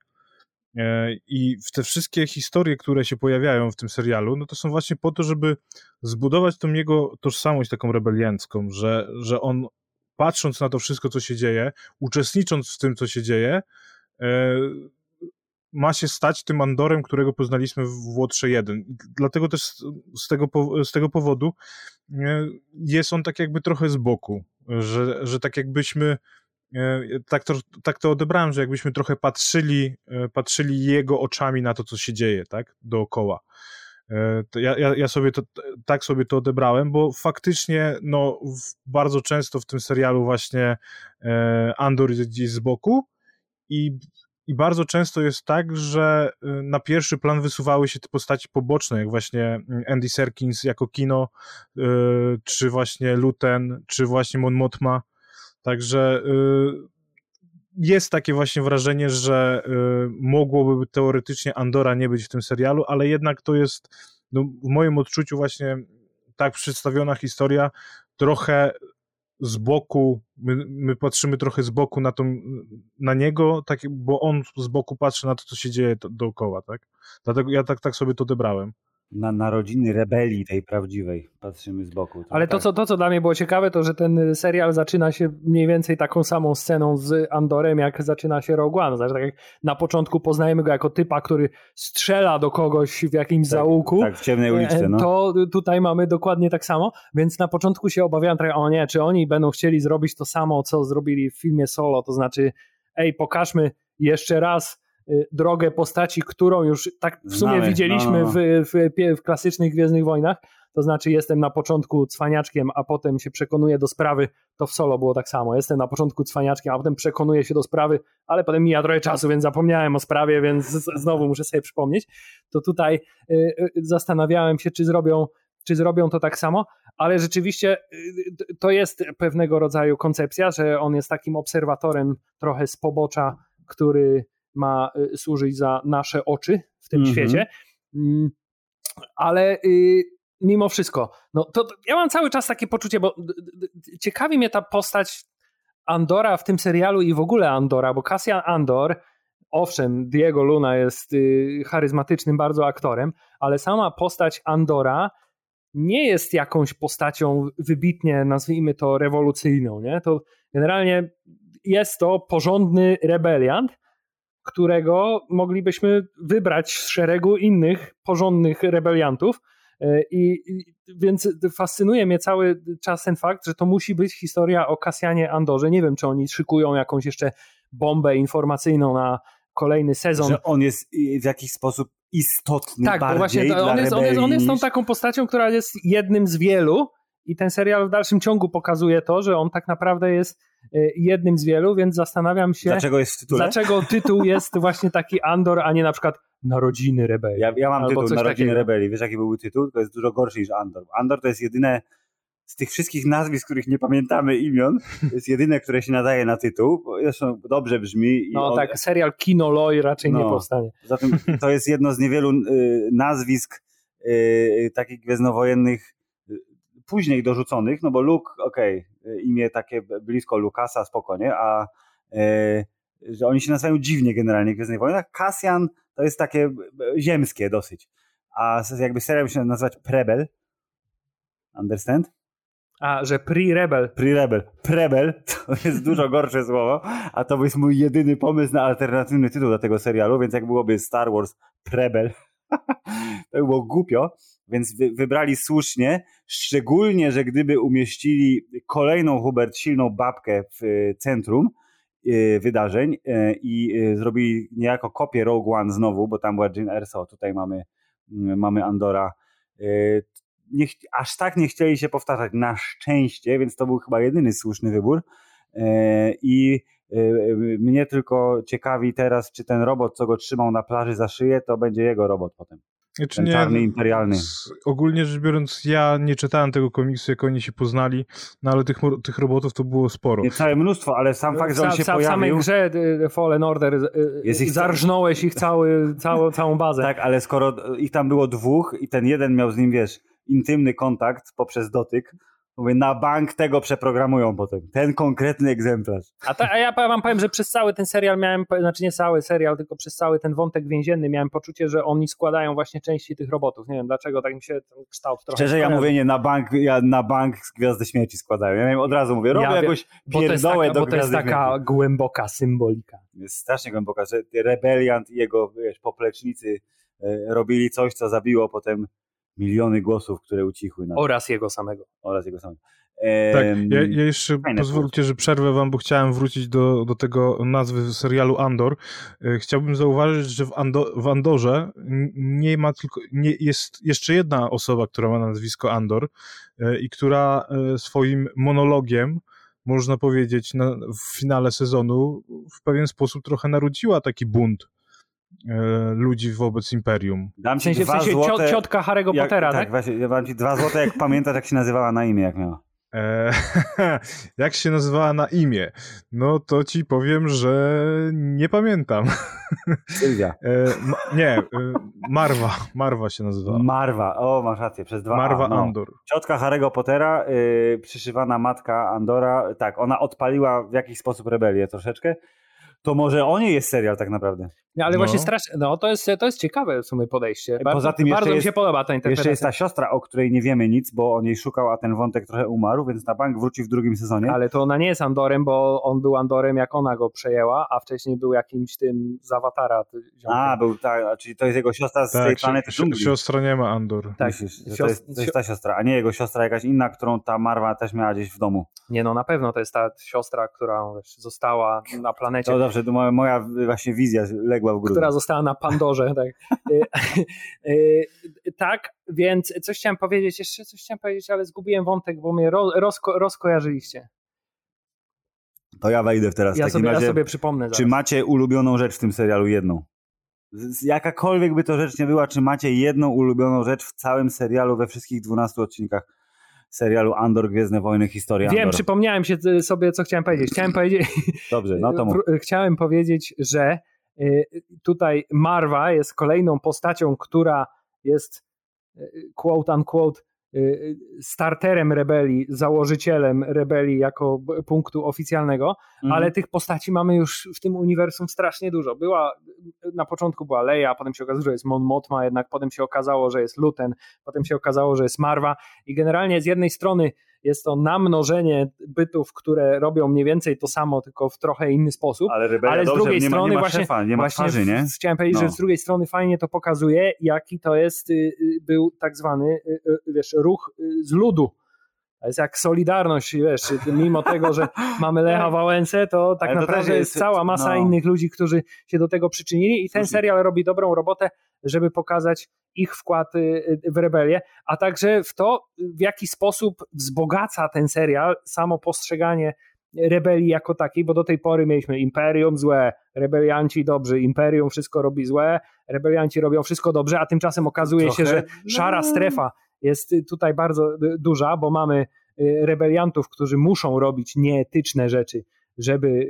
E, I te wszystkie historie, które się pojawiają w tym serialu, no to są właśnie po to, żeby zbudować tą jego tożsamość taką rebeliancką, że, że on patrząc na to wszystko, co się dzieje, uczestnicząc w tym, co się dzieje, e, ma się stać tym Andorem, którego poznaliśmy w Łotrze 1. Dlatego też z tego, z tego powodu e, jest on tak jakby trochę z boku, że, że tak jakbyśmy tak to, tak to odebrałem, że jakbyśmy trochę patrzyli, patrzyli jego oczami na to, co się dzieje, tak, dookoła. Ja, ja, ja, sobie to, tak sobie to odebrałem, bo faktycznie no, bardzo często w tym serialu właśnie Andor jest gdzieś z boku i i bardzo często jest tak, że na pierwszy plan wysuwały się te postaci poboczne, jak właśnie mm, Andy Serkins jako kino, y, czy właśnie Luten, czy właśnie Mon Mothma. Także y, jest takie właśnie wrażenie, że mogłoby teoretycznie Andora nie być w tym serialu, ale jednak to jest no, w moim odczuciu właśnie tak przedstawiona historia trochę z boku, my, my, patrzymy trochę z boku na, tą, na niego, tak, bo on z boku patrzy na to, co się dzieje dookoła, tak? Dlatego ja tak, tak sobie to odebrałem na narodziny rebelii tej prawdziwej. Patrzymy z boku. Ale to, tak. co, to, co dla mnie było ciekawe, to że ten serial zaczyna się mniej więcej taką samą sceną z Andorem, jak zaczyna się Rogue One. Znaczy, tak jak na początku poznajemy go jako typa, który strzela do kogoś w jakimś tak, zaułku. Tak, w ciemnej uliczce. No. To tutaj mamy dokładnie tak samo, więc na początku się obawiałem trochę, o nie, czy oni będą chcieli zrobić to samo, co zrobili w filmie Solo, to znaczy, ej, pokażmy jeszcze raz drogę postaci, którą już tak w sumie Znamy, widzieliśmy no, no. W, w, w, klasycznych Gwiezdnych Wojnach. To znaczy jestem na początku cwaniaczkiem, a potem się przekonuję do sprawy. To w solo było tak samo. Jestem na początku cwaniaczkiem, a potem przekonuję się do sprawy, ale potem mija trochę czasu, więc zapomniałem o sprawie, więc znowu muszę sobie przypomnieć. To tutaj y, y, zastanawiałem się, czy zrobią, czy zrobią to tak samo, ale rzeczywiście to jest pewnego rodzaju koncepcja, że on jest takim obserwatorem trochę z pobocza, który ma y, służyć za nasze oczy w tym mm -hmm. świecie. Mm, ale y, mimo wszystko, no to, to, ja mam cały czas takie poczucie, bo ciekawi mnie ta postać Andora w tym serialu i w ogóle Andora, bo Cassian Andor, owszem, Diego Luna jest y, charyzmatycznym bardzo aktorem, ale sama postać Andora nie jest jakąś postacią wybitnie, nazwijmy to, rewolucyjną. Nie? To generalnie jest to porządny rebeliant, którego moglibyśmy wybrać z szeregu innych porządnych rebeliantów. E, I, I, więc fascynuje mnie cały czas ten fakt, że to musi być historia o Kasjanie Andorze. Nie wiem, czy oni szykują jakąś jeszcze bombę informacyjną na kolejny sezon. Że on jest w jakiś sposób istotny tak, bardziej właśnie, on, jest, on, jest, on jest tą taką postacią, która jest jednym z wielu i ten serial w dalszym ciągu pokazuje to, że on tak naprawdę jest E, jednym z wielu, więc zastanawiam się, dlaczego jest w tytule? Dlaczego tytuł jest właśnie taki Andor, a nie na przykład Narodziny Rebelii. Ja, ja mam tytuł Narodziny takiego. Rebelii. Wiesz, jaki byłby tytuł? To jest dużo gorszy niż Andor. Andor to jest jedyne z tych wszystkich nazwisk, których nie pamiętamy imion, jest jedyne, które się nadaje na tytuł. Zresztą dobrze brzmi. no on... tak, serial Kino Loy raczej no, nie powstanie. Zatem to jest jedno z niewielu y, nazwisk y, takich gwiezdnowojennych później dorzuconych, no bo Luke, okej, okay, imię takie blisko Lukasa, spokojnie, a e, że oni się nazywają dziwnie generalnie w Gwiezdnych Wojnach. Cassian to jest takie e, ziemskie dosyć, a jakby serial się nazywać Prebel, understand? A, że pre-rebel. Pre-rebel. Prebel to jest dużo gorsze słowo, a to jest mój jedyny pomysł na alternatywny tytuł do tego serialu, więc jak byłoby Star Wars Prebel, [laughs] to by było głupio, więc wy, wybrali słusznie, szczególnie, że gdyby umieścili kolejną Hubert silną babkę w e, centrum e, wydarzeń e, i zrobili niejako kopię Rogue One znowu, bo tam była Jyn Erso, tutaj mamy, mm, mamy Andora. Nie, aż tak nie chcieli się powtarzać, na szczęście, więc to był chyba jedyny słuszny wybór. I mnie tylko ciekawi teraz, czy ten robot, co go trzymał na plaży za szyję, to będzie jego robot potem. Znaczy nie, czarny imperialny. z- ogólnie rzecz biorąc, ja nie czytałem tego komiksu, jak oni się poznali, no ale tych, tych robotów to było sporo. Nie całe mnóstwo, ale sam fakt, że on się sa- w samej pojawił... grze y, Fallen Order y, Jest ich- zarżnąłeś ich cały, całą, całą bazę. Tak, ale skoro ich tam było dwóch i ten jeden miał z nim, wiesz, intymny kontakt poprzez dotyk, mówię, na bank tego przeprogramują potem. Ten konkretny egzemplarz. A, ta, a ja wam powiem, że przez cały ten serial miałem, znaczy nie cały serial, tylko przez cały ten wątek więzienny miałem poczucie, że oni składają właśnie części tych robotów. Nie wiem dlaczego, tak mi się ten kształt trochę Szczerze, ja skojarzył. mówię nie, na bank, ja na bank Gwiazdy Śmierci składają. Ja miałem od razu mówię, robię Ja jakąś pierdołę taka, do bo to jest taka Śmierci. głęboka symbolika. Jest strasznie głęboka, że rebeliant i jego, wiesz, poplecznicy e, robili coś, co zabiło potem miliony głosów, które ucichły na Oraz jego samego. oraz jego samego. Tak, ja, ja jeszcze fajne pozwólcie, że przerwę wam, bo chciałem wrócić do, do tego nazwy serialu Andor. E, Chciałbym zauważyć, że w, Ando, w Andorze nie ma tylko, nie, jest jeszcze jedna osoba, która ma nazwisko Andor e, i która e, swoim monologiem, można powiedzieć, na, w finale sezonu w pewien sposób trochę narodziła taki bunt ludzi wobec Imperium. Dam W ci sensie, w dwa sensie cio, złote... ciotka Harry'ego jak, Pottera, tak? tak? właśnie, ja dam ci dwa złote, jak pamiętasz, jak się nazywała na imię, jak miała. E, [laughs] jak się nazywała na imię? No to ci powiem, że nie pamiętam. Sylwia. E, ma, nie, e, Marwa. Marwa się nazywała. Marwa, o masz rację, przez dwa Marwa no. Andor. Ciotka Harry'ego Pottera, y, przyszywana matka Andora, tak, ona odpaliła w jakiś sposób rebelię troszeczkę. To może o niej jest serial tak naprawdę. No, ale No. właśnie strasznie, no to jest, to jest ciekawe w sumie podejście. Poza Bardzo, tym jeszcze bardzo mi jest- się podoba ta interpretacja. Jeszcze jest ta siostra, o której nie wiemy nic, bo o niej szukał, a ten wątek trochę umarł, więc na bank wróci w drugim sezonie. Ale to ona nie jest Andorem, bo on był Andorem jak ona go przejęła, a wcześniej był jakimś tym z awatara. ziomkiem. A, był tak, czyli to jest jego siostra z tej Tak, planety si- dżungli. siostra nie ma Andor. tak. Myślisz, to, jest, to jest ta siostra, a nie jego siostra jakaś inna, którą ta Marwa też miała gdzieś w domu. Nie no, na pewno to jest ta siostra, która wiesz, została na planecie, To to moja, moja właśnie wizja legła w grudniu. która została na Pandorze. [laughs] Tak. Y, y, tak, więc coś chciałem powiedzieć, jeszcze coś chciałem powiedzieć, ale zgubiłem wątek, bo mnie ro, rozko, rozkojarzyliście. To ja wejdę teraz w Ja takim sobie, ja razie. sobie przypomnę zaraz. Czy macie ulubioną rzecz w tym serialu jedną? Jakakolwiek by to rzecz nie była, czy macie jedną ulubioną rzecz w całym serialu, we wszystkich 12 odcinkach serialu Andor, Gwiezdne Wojny, Historia Wiem, Andor. przypomniałem się y, sobie, co chciałem powiedzieć. Chciałem powiedzieć, [laughs] Dobrze, no to mów. Chciałem powiedzieć, że y, tutaj Marwa jest kolejną postacią, która jest y, quote unquote starterem rebelii, założycielem rebelii jako punktu oficjalnego, Mhm. ale tych postaci mamy już w tym uniwersum strasznie dużo. Była, na początku była Leia, potem się okazało, że jest Mon Mothma, jednak potem się okazało, że jest Luten, potem się okazało, że jest Marwa i generalnie z jednej strony jest to namnożenie bytów, które robią mniej więcej to samo, tylko w trochę inny sposób. Ale ale z dobrze, drugiej nie ma, strony nie ma właśnie- szefa, nie ma Właśnie twarzy, nie? chciałem powiedzieć, No. że z drugiej strony fajnie to pokazuje, jaki to jest, y, y, był tak zwany, y, wiesz, ruch z ludu. To jest jak Solidarność, wiesz, mimo tego, że [laughs] mamy Lecha Wałęsę, to tak Ale naprawdę jest jest- cała masa no. innych ludzi, którzy się do tego przyczynili i ten serial robi dobrą robotę, żeby pokazać ich wkład y, y, w rebelię, a także w to, w jaki sposób wzbogaca ten serial samo postrzeganie rebelii jako takiej, bo do tej pory mieliśmy imperium złe, rebelianci dobrzy, imperium wszystko robi złe, rebelianci robią wszystko dobrze, a tymczasem okazuje się, Trochę- że szara no. strefa jest tutaj bardzo y, duża, bo mamy rebeliantów, którzy muszą robić nieetyczne rzeczy, żeby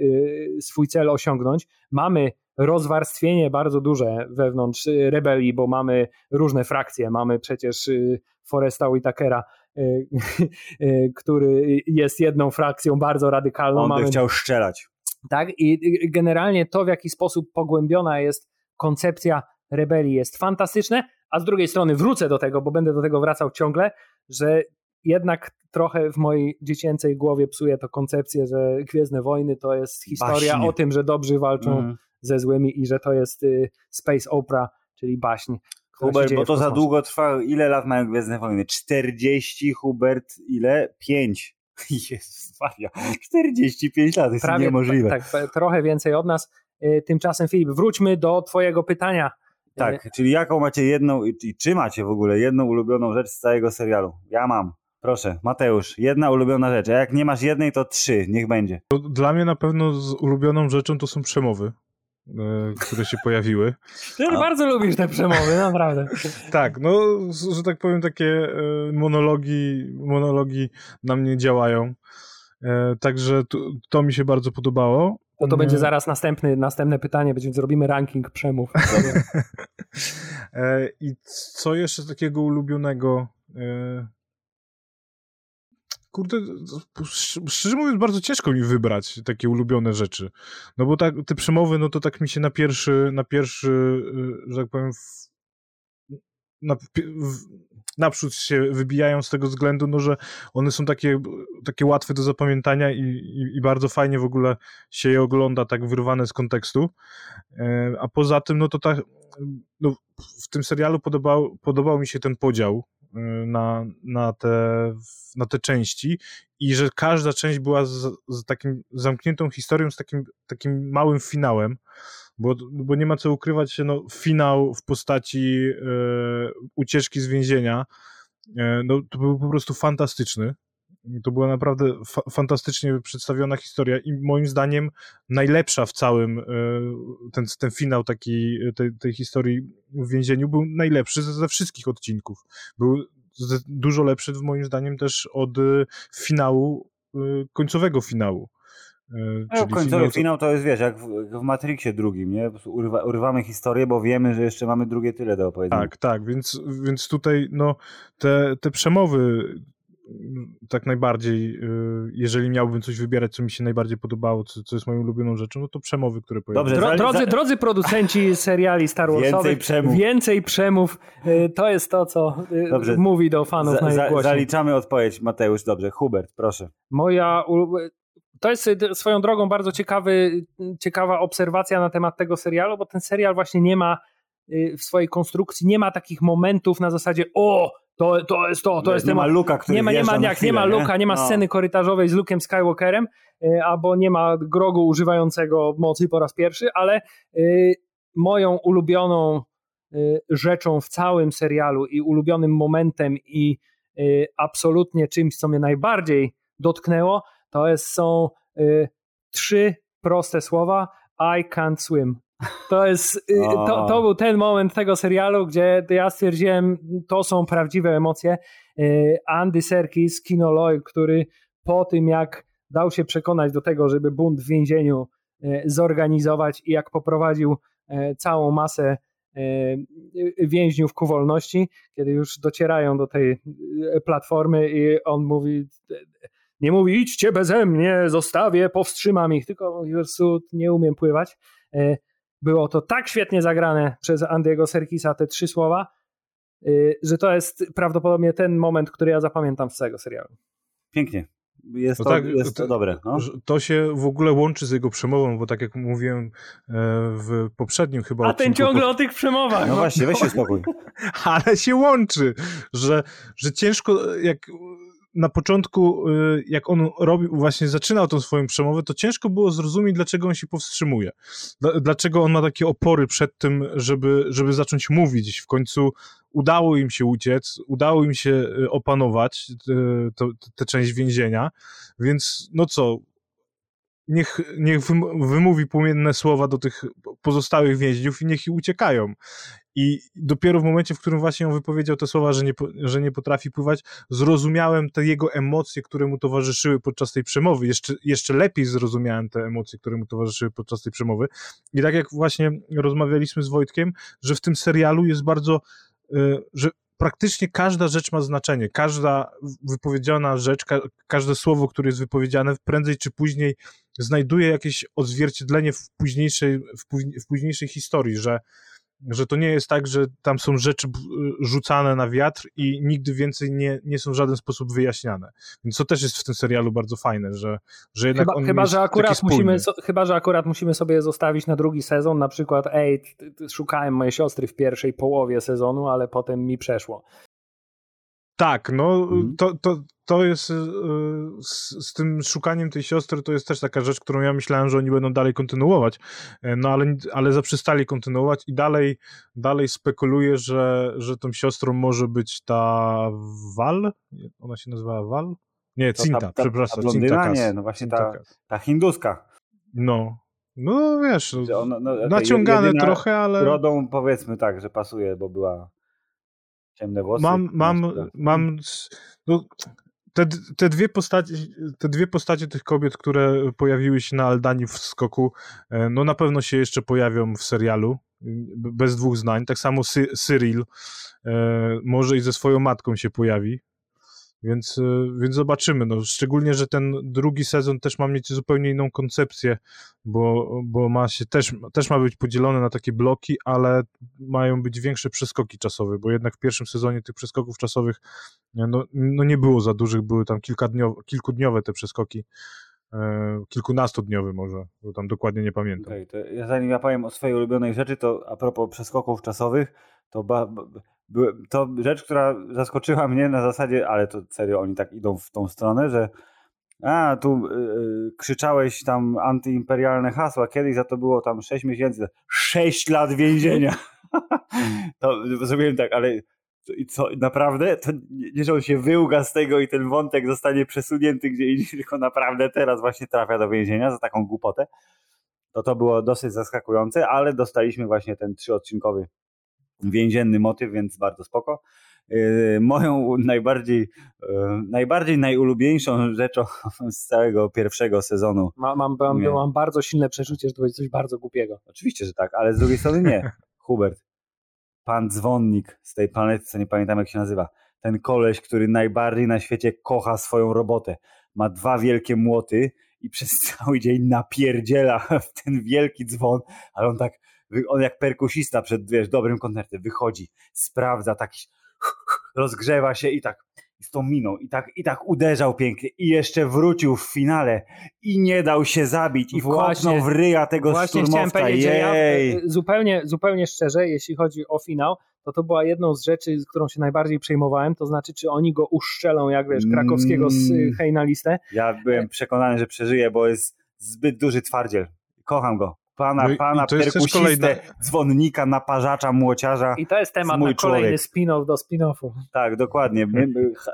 swój cel osiągnąć. Mamy rozwarstwienie bardzo duże wewnątrz y, rebelii, bo mamy różne frakcje. Mamy przecież y, Foresta Whitakera, [laughs] y, który jest jedną frakcją bardzo radykalną. On by mamy chciał strzelać. tak? I generalnie to, w jaki sposób pogłębiona jest koncepcja rebelii, jest fantastyczne, a z drugiej strony wrócę do tego, bo będę do tego wracał ciągle, że jednak trochę w mojej dziecięcej głowie psuje to koncepcję, że Gwiezdne Wojny to jest historia Baśnie. o tym, że dobrzy walczą Mhm. Ze złymi i że to jest y, space opera, czyli baśń. Hubert, bo to za długo trwa. Ile lat mają Gwiezdne Wojny? 40, Hubert, ile? 5. [laughs] Jezus Maria, 45 lat, to jest Prawie, niemożliwe. Tak, tak, trochę więcej od nas. Y, Tymczasem Filip, wróćmy do twojego pytania. Y, Tak, czyli jaką macie jedną, i czy macie w ogóle jedną ulubioną rzecz z całego serialu? Ja mam. Proszę, Mateusz, jedna ulubiona rzecz. A jak nie masz jednej, to trzy, niech będzie. Dla mnie na pewno z ulubioną rzeczą to są przemowy. Które się pojawiły. Ty A... bardzo lubisz te przemowy, naprawdę. [laughs] tak, no, że tak powiem, takie monologi, monologi na mnie działają. Także to, to mi się bardzo podobało. To to będzie zaraz następny, następne pytanie, będziemy zrobimy ranking przemów. [laughs] I co jeszcze takiego ulubionego? Kurde, szczerze mówiąc, bardzo ciężko mi wybrać takie ulubione rzeczy. No bo tak, te przemowy, no to tak mi się na pierwszy, na pierwszy, y, że tak powiem, w, na, w, naprzód się wybijają z tego względu, no, że one są takie, takie łatwe do zapamiętania i, i, i bardzo fajnie w ogóle się je ogląda, tak wyrwane z kontekstu. E, a poza tym, no to tak, no, w tym serialu podobał, podobał mi się ten podział na, na, te, na te części i że każda część była z, z takim zamkniętą historią, z takim, takim małym finałem, bo, bo nie ma co ukrywać się, no, finał w postaci e, ucieczki z więzienia, e, no, to był po prostu fantastyczny. To była naprawdę fa fantastycznie przedstawiona historia i moim zdaniem najlepsza w całym, ten, ten finał taki, tej, tej historii w więzieniu był najlepszy ze, ze wszystkich odcinków. Był dużo lepszy moim zdaniem też od finału, końcowego finału. No, końcowy finał to... finał to jest, wiesz, jak w, w Matrixie drugim, nie? Urywa, urywamy historię, bo wiemy, że jeszcze mamy drugie tyle do opowiedzenia. Tak, tak, więc, więc tutaj no, te, te przemowy tak najbardziej, y, jeżeli miałbym coś wybierać, co mi się najbardziej podobało, co, co jest moją ulubioną rzeczą, no to przemowy, które pojawiły Dobrze, drodzy, drodzy producenci [laughs] seriali Star Warsowych, więcej przemów. Więcej przemów, y, to jest to, co y, dobrze. mówi do fanów za, najgłośniej. Zaliczamy odpowiedź, Mateusz, dobrze. Hubert, proszę. Moja to jest swoją drogą bardzo ciekawy, ciekawa obserwacja na temat tego serialu, bo ten serial właśnie nie ma w swojej konstrukcji, nie ma takich momentów na zasadzie o, to, to jest to, to nie, jest nie temat. Ma Luka, który nie ma, nie ma, jak, chwilę, nie ma Luka, nie, nie ma no. sceny korytarzowej z Luke'em Skywalkerem, y, albo nie ma Grogu używającego mocy po raz pierwszy, ale y, moją ulubioną y, rzeczą w całym serialu i ulubionym momentem i y, absolutnie czymś, co mnie najbardziej dotknęło, to jest, są y, trzy proste słowa I can't swim. To jest, y, to, to był ten moment tego serialu, gdzie ja stwierdziłem, to są prawdziwe emocje. Y, Andy Serkis, Kino Lloyd, który po tym jak dał się przekonać do tego, żeby bunt w więzieniu y, zorganizować i jak poprowadził całą masę więźniów ku wolności, kiedy już docierają do tej platformy i on mówi nie mówi idźcie beze mnie, zostawię, powstrzymam ich, tylko po prostu nie umiem pływać. Było to tak świetnie zagrane przez Andiego Serkisa, te trzy słowa, y, że to jest prawdopodobnie ten moment, który ja zapamiętam z całego serialu. Pięknie. Jest, no to, tak, jest to, dobre. No. To się w ogóle łączy z jego przemową, bo tak jak mówiłem e, w poprzednim chyba A ten ciągle po... o tych przemowach. No właśnie, weź się spokój. [laughs] Ale się łączy, że, że ciężko, jak na początku, y, jak on robił, właśnie zaczynał tą swoją przemowę, to ciężko było zrozumieć, dlaczego on się powstrzymuje. Dlaczego on ma takie opory przed tym, żeby, żeby zacząć mówić. W końcu udało im się uciec, udało im się y, opanować y, tę część więzienia, więc no co, niech, niech wymówi płomienne słowa do tych pozostałych więźniów i niech i uciekają. I dopiero w momencie, w którym właśnie on wypowiedział te słowa, że nie, że nie potrafi pływać, zrozumiałem te jego emocje, które mu towarzyszyły podczas tej przemowy. Jeszcze, jeszcze lepiej zrozumiałem te emocje, które mu towarzyszyły podczas tej przemowy. I tak jak właśnie rozmawialiśmy z Wojtkiem, że w tym serialu jest bardzo, y, że praktycznie każda rzecz ma znaczenie. Każda wypowiedziana rzecz, ka każde słowo, które jest wypowiedziane, prędzej czy później znajduje jakieś odzwierciedlenie w późniejszej, w, późniejszej historii, że że to nie jest tak, że tam są rzeczy rzucane na wiatr i nigdy więcej nie, nie są w żaden sposób wyjaśniane. Więc to też jest w tym serialu bardzo fajne, że, że jednak chyba, on chyba, jest że akurat musimy, Chyba, że akurat musimy sobie zostawić na drugi sezon, na przykład ej, szukałem mojej siostry w pierwszej połowie sezonu, ale potem mi przeszło. Tak, no mhm. to, to, to jest y, z, z, tym szukaniem tej siostry, to jest też taka rzecz, którą ja myślałem, że oni będą dalej kontynuować, e, no ale, ale zaprzestali kontynuować i dalej, dalej spekuluję, że, że tą siostrą może być ta Wal, ona się nazywa Wal? Nie, Cinta, ta, ta, przepraszam. Ta blondyna? Cinta nie, no właśnie ta, ta hinduska. No, No wiesz, on, no, okay, naciągane trochę, ale... Rodą powiedzmy tak, że pasuje, bo była ciemne włosy. Mam, mam, mam no, te, te, dwie postacie, te dwie postacie tych kobiet, które pojawiły się na Aldani w skoku, e, no na pewno się jeszcze pojawią w serialu, bez dwóch znań. Tak samo Cyril e, może i ze swoją matką się pojawi, więc, e, więc zobaczymy. No, szczególnie, że ten drugi sezon też ma mieć zupełnie inną koncepcję, bo, bo ma się też, też ma być podzielony na takie bloki, ale mają być większe przeskoki czasowe, bo jednak w pierwszym sezonie tych przeskoków czasowych no, no nie było za dużych, były tam kilkudniowe te przeskoki. E, kilkunastodniowy może, bo tam dokładnie nie pamiętam. Okay, to zanim ja powiem o swojej ulubionej rzeczy, to a propos przeskoków czasowych, to ba, ba, to rzecz, która zaskoczyła mnie na zasadzie, ale to serio oni tak idą w tą stronę, że a, tu yy, krzyczałeś tam antyimperialne hasła, kiedyś za to było tam 6 miesięcy, 6 lat więzienia. [laughs] to zrobiłem tak, ale i co, naprawdę? To nie, że on się wyłga z tego i ten wątek zostanie przesunięty gdzie indziej, [laughs] tylko naprawdę teraz właśnie trafia do więzienia za taką głupotę. To to było dosyć zaskakujące, ale dostaliśmy właśnie ten trzyodcinkowy więzienny motyw, więc bardzo spoko. Yy, moją najbardziej, yy, najbardziej najulubieńszą rzeczą [laughs] z całego pierwszego sezonu. Mam, mam, mam, mam bardzo silne przeczucie, że to będzie coś bardzo głupiego. Oczywiście, że tak, ale z drugiej strony nie. [laughs] Hubert, pan dzwonnik z tej planety, co nie pamiętam jak się nazywa. Ten koleś, który najbardziej na świecie kocha swoją robotę. Ma dwa wielkie młoty i przez [laughs] cały dzień napierdziela w ten wielki dzwon, ale on tak on jak perkusista przed, wiesz, dobrym koncertem wychodzi, sprawdza, tak [laughs] rozgrzewa się i tak z tą miną i tak, i tak uderzał pięknie i jeszcze wrócił w finale i nie dał się zabić i właśnie, w ryja tego właśnie szturmowca. Chciałem Ja, e, zupełnie, zupełnie szczerze, jeśli chodzi o finał, to to była jedną z rzeczy, z którą się najbardziej przejmowałem, to znaczy, czy oni go uszczelą, jak wiesz, krakowskiego z mm. hej na listę. Ja byłem przekonany, że przeżyje, bo jest zbyt duży twardziel. Kocham go pana, no pana perkusistę, kolejne... dzwonnika, naparzacza, młociarza. I to jest temat na kolejny spin-off do spin-offu. Tak, dokładnie.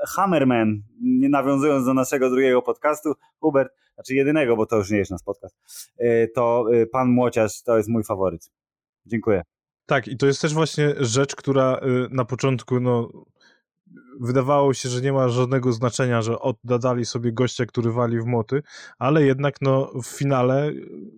Hammerman, nie nawiązując do naszego drugiego podcastu, Hubert, znaczy jedynego, bo to już nie jest nasz podcast, e, to e, pan młociarz to jest mój faworyt. Dziękuję. Tak, i to jest też właśnie rzecz, która e, na początku no, wydawało się, że nie ma żadnego znaczenia, że oddali sobie gościa, który wali w moty, ale jednak no, w finale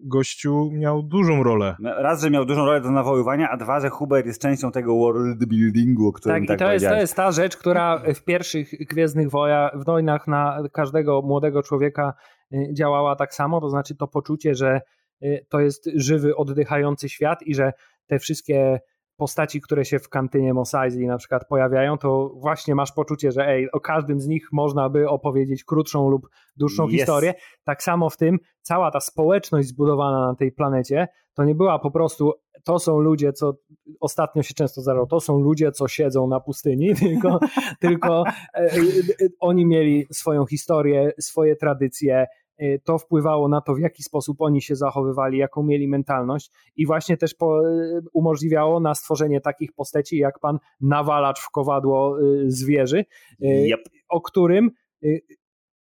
gościu miał dużą rolę. No, raz, że miał dużą rolę do nawoływania, a dwa, że Huber jest częścią tego world buildingu, o którym tak, tak i to jest, to jest ta rzecz, która w pierwszych Gwiezdnych woja, wojnach na każdego młodego człowieka y, działała tak samo, to znaczy to poczucie, że y, to jest żywy, oddychający świat i że te wszystkie postaci, które się w kantynie Mos Eisley na przykład pojawiają, to właśnie masz poczucie, że ej, o każdym z nich można by opowiedzieć krótszą lub dłuższą yes. historię. Tak samo w tym cała ta społeczność zbudowana na tej planecie, to nie była po prostu to są ludzie, co ostatnio się często zdarzało, to są ludzie, co siedzą na pustyni, [laughs] tylko, tylko e, e, oni mieli swoją historię, swoje tradycje, to wpływało na to, w jaki sposób oni się zachowywali, jaką mieli mentalność i właśnie też po, y, umożliwiało na stworzenie takich postaci jak pan nawalacz w kowadło y, zwierzy, yep. o którym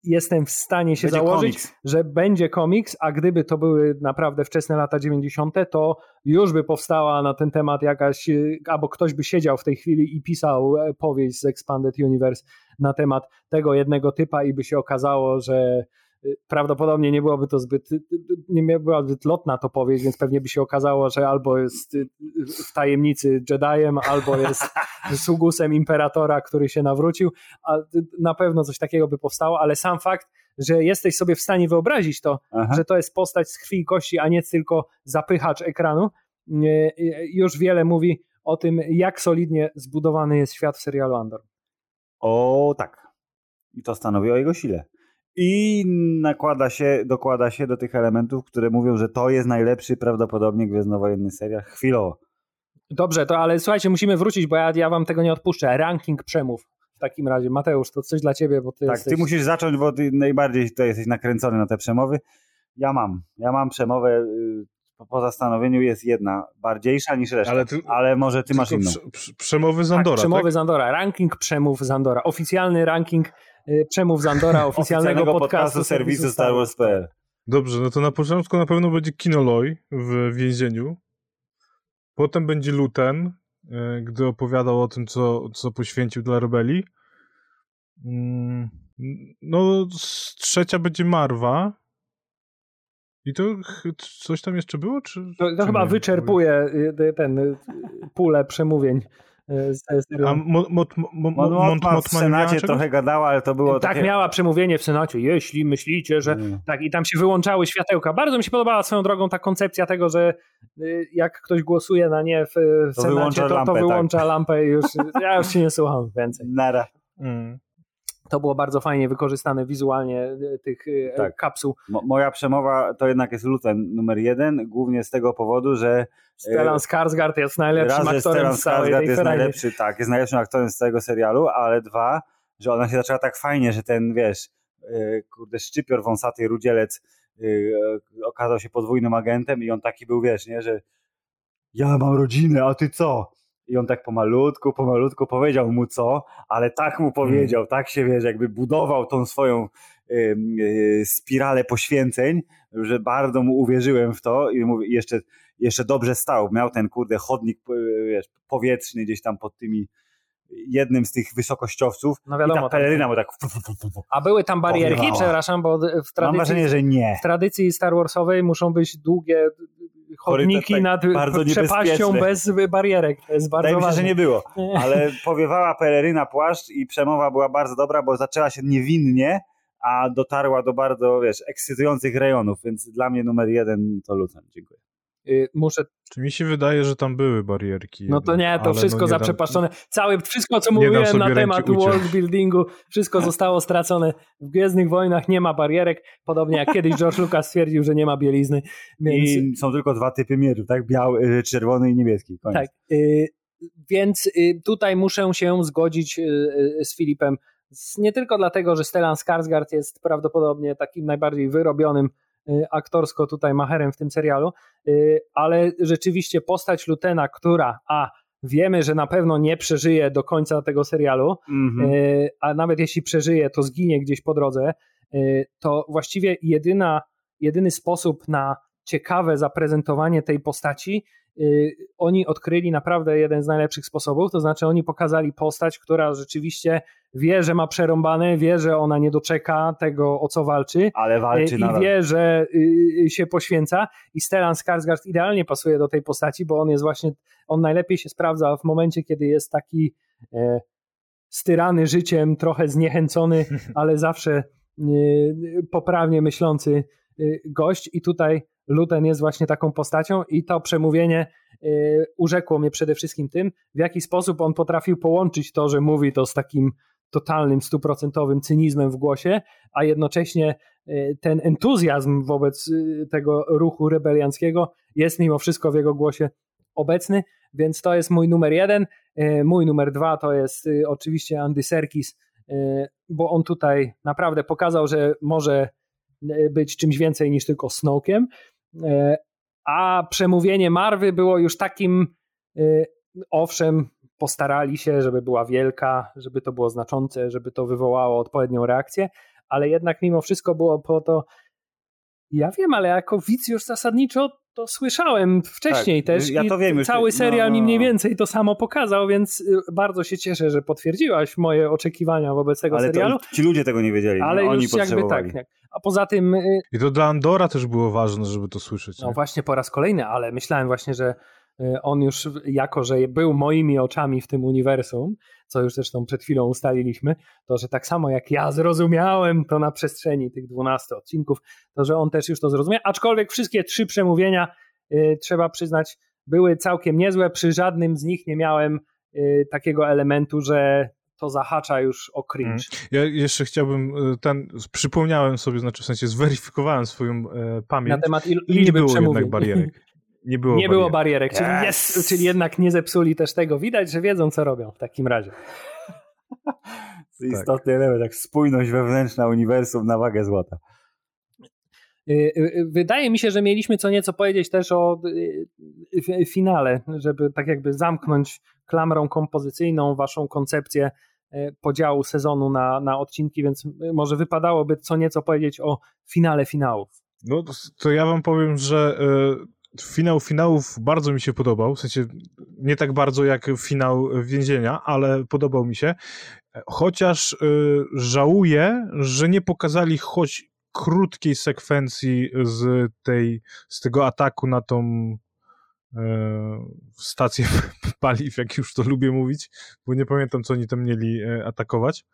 jestem w stanie się będzie założyć, komiks. że będzie komiks, a gdyby to były naprawdę wczesne lata 90., to już by powstała na ten temat jakaś, albo ktoś by siedział w tej chwili i pisał e, powieść z Expanded Universe na temat tego jednego typa i by się okazało, że prawdopodobnie nie byłoby to zbyt, nie była zbyt lotna to powiedzieć, więc pewnie by się okazało, że albo jest w tajemnicy Jediem, albo jest [laughs] sługusem imperatora, który się nawrócił, a na pewno coś takiego by powstało, ale sam fakt, że jesteś sobie w stanie wyobrazić to, Aha. że to jest postać z krwi i kości, a nie tylko zapychacz ekranu, już wiele mówi o tym, jak solidnie zbudowany jest świat w serialu Andor. O tak. I to stanowi o jego sile i nakłada się, dokłada się do tych elementów, które mówią, że to jest najlepszy prawdopodobnie gwiezdnowojenny serial chwilowo. Dobrze, to ale słuchajcie, musimy wrócić, bo ja, ja wam tego nie odpuszczę. Ranking przemów. W takim razie, Mateusz, to coś dla ciebie, bo ty Tak, jesteś... ty musisz zacząć, bo ty najbardziej tutaj jesteś nakręcony na te przemowy. Ja mam. Ja mam przemowę, y, po zastanowieniu jest jedna, bardziejsza niż reszta, ale, ty, ale może ty masz inną. Przemowy Zandora, tak? Przemowy tak? Zandora, ranking przemów Zandora, oficjalny ranking Y, przemów Zandora, [laughs] oficjalnego, oficjalnego podcastu, podcastu serwisu Star Wars.pl. Dobrze, no to na początku na pewno będzie Kinoloy w więzieniu. Potem będzie Luten, e, gdy opowiadał o tym, co, co poświęcił dla rebelii. Mm, no, trzecia będzie Marwa. I to coś tam jeszcze było? Czy, to, to czy chyba nie? wyczerpuje y, ten pulę przemówień a w Senacie trochę gadała, ale to było Tak takie... miała przemówienie w Senacie, jeśli myślicie, że... Mm. Tak, i tam się wyłączały światełka. Bardzo mi się podobała swoją drogą ta koncepcja tego, że y, jak ktoś głosuje na nie w, w to Senacie, wyłącza to, lampę, to wyłącza tak. lampę i już... [laughs] Ja już się nie słucham więcej. Nara. Mm to było bardzo fajnie wykorzystane wizualnie e, tych e, tak. kapsuł. Mo moja przemowa to jednak jest Luten numer jeden, głównie z tego powodu, że e, Stellan Skarsgård jest najlepszym raz, aktorem z całej tej jest najlepszy, tak, jest najlepszym aktorem z całego serialu, ale dwa, że ona się zaczęła tak fajnie, że ten, wiesz, kurde, szczypior wąsaty rudzielec okazał się podwójnym agentem i on taki był, wiesz, nie, że ja mam rodzinę, a ty co? I on tak pomalutku, pomalutku powiedział mu co, ale tak mu powiedział, hmm. tak się wiesz, jakby budował tą swoją y, y, spiralę poświęceń, że bardzo mu uwierzyłem w to i mówię, jeszcze, jeszcze dobrze stał. Miał ten kurde chodnik wiesz, powietrzny gdzieś tam pod tymi jednym z tych wysokościowców no wiadomo, i ta peleryna mu tak... A były tam barierki, przepraszam, bo w tradycji, Mam wrażenie, że nie. w tradycji Star Warsowej muszą być długie chodniki tak, nad bardzo przepaścią bez barierek. To jest bardzo Wydaje mi się, że nie było. [laughs] Ale powiewała peleryna płaszcz i przemowa była bardzo dobra, bo zaczęła się niewinnie, a dotarła do bardzo, wiesz, ekscytujących rejonów, więc dla mnie numer jeden to Luton. Dziękuję. Y, muszę. Czy mi się wydaje, że tam były barierki. No to nie, to wszystko no nie zaprzepaszczone. Dam, Całe, wszystko co mówiłem na temat world buildingu, wszystko zostało stracone. W Gwiezdnych Wojnach nie ma barierek, podobnie jak kiedyś George Lucas stwierdził, że nie ma bielizny. Więc... I są tylko dwa typy mieczów, tak? Biały, y, czerwony i niebieski. Koniec. Tak. Y, więc tutaj muszę się zgodzić z Filipem. Nie tylko dlatego, że Stellan Skarsgård jest prawdopodobnie takim najbardziej wyrobionym aktorsko tutaj macherem w tym serialu, y, ale rzeczywiście postać Lutena, która a wiemy, że na pewno nie przeżyje do końca tego serialu, mm-hmm. a nawet jeśli przeżyje, to zginie gdzieś po drodze, to właściwie jedyna, jedyny sposób na ciekawe zaprezentowanie tej postaci oni odkryli naprawdę jeden z najlepszych sposobów, to znaczy oni pokazali postać, która rzeczywiście wie, że ma przerąbane, wie, że ona nie doczeka tego, o co walczy. Ale walczy I nadal. wie, że y, się poświęca i Stellan Skarsgård idealnie pasuje do tej postaci, bo on jest właśnie, on najlepiej się sprawdza w momencie, kiedy jest taki e, styrany życiem, trochę zniechęcony, [laughs] ale zawsze poprawnie myślący gość i tutaj Luten jest właśnie taką postacią i to przemówienie urzekło mnie przede wszystkim tym, w jaki sposób on potrafił połączyć to, że mówi to z takim totalnym, stuprocentowym cynizmem w głosie, a jednocześnie e, ten entuzjazm wobec e, tego ruchu rebelianckiego jest mimo wszystko w jego głosie obecny, więc to jest mój numer jeden. Mój numer dwa to jest oczywiście Andy Serkis, bo on tutaj naprawdę pokazał, że może być czymś więcej niż tylko Snowkiem, a przemówienie Marwy było już takim owszem, postarali się, żeby była wielka, żeby to było znaczące, żeby to wywołało odpowiednią reakcję, ale jednak mimo wszystko było po to. Ja wiem, ale jako widz już zasadniczo to słyszałem wcześniej tak, też. Ja to wiem. Już cały serial no, mi mniej więcej to samo pokazał, więc y, bardzo się cieszę, że potwierdziłaś moje oczekiwania wobec tego ale serialu. ci ludzie tego nie wiedzieli. Ale no, już jakby tak. A poza tym. Y, I to dla Andora też było ważne, żeby to słyszeć. No nie? właśnie po raz kolejny, ale myślałem właśnie, że on już jako, że był moimi oczami w tym uniwersum, co już zresztą przed chwilą ustaliliśmy, to że tak samo jak ja zrozumiałem to na przestrzeni tych 12 odcinków, to że on też już to zrozumiał, aczkolwiek wszystkie trzy przemówienia y, trzeba przyznać były całkiem niezłe, przy żadnym z nich nie miałem y, takiego elementu, że to zahacza już o cringe. Mhm. Ja jeszcze chciałbym ten, przypomniałem sobie, znaczy w sensie zweryfikowałem swoją e, pamięć na temat il, nie było przemówień. jednak barierek. [laughs] Nie było, nie barierek. było barierek, czyli, yes. yes, czyli jednak nie zepsuli też tego. Widać, że wiedzą, co robią w takim razie. [laughs] To istotny tak. element, jak spójność wewnętrzna uniwersum na wagę złota. Y, y, wydaje mi się, że mieliśmy co nieco powiedzieć też o y, finale, żeby tak jakby zamknąć klamrą kompozycyjną waszą koncepcję podziału sezonu na, na odcinki, więc może wypadałoby co nieco powiedzieć o finale finałów. No to ja wam powiem, że y, finał finałów bardzo mi się podobał, w sensie nie tak bardzo jak finał więzienia, ale podobał mi się, chociaż y, żałuję, że nie pokazali choć krótkiej sekwencji z tej, z tego ataku na tą e, stację [laughs] paliw, jak już to lubię mówić, bo nie pamiętam, co oni tam mieli e, atakować,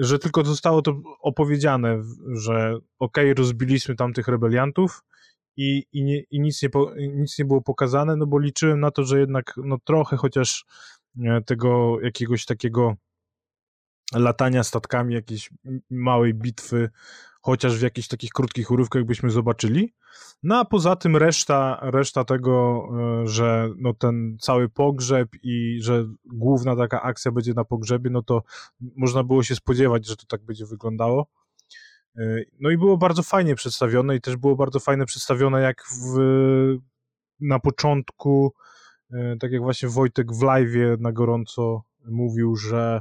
że tylko zostało to opowiedziane, że okej, okay, rozbiliśmy tam tych rebeliantów i, i, nie, i nic, nie, nic nie było pokazane, no bo liczyłem na to, że jednak no trochę chociaż tego jakiegoś takiego latania statkami, jakiejś małej bitwy chociaż w jakichś takich krótkich urywkach byśmy zobaczyli. No a poza tym reszta, reszta tego, e, że no ten cały pogrzeb i że główna taka akcja będzie na pogrzebie, no to można było się spodziewać, że to tak będzie wyglądało. E, no i było bardzo fajnie przedstawione i też było bardzo fajnie przedstawione jak w, na początku, e, tak jak właśnie Wojtek w live na gorąco mówił, że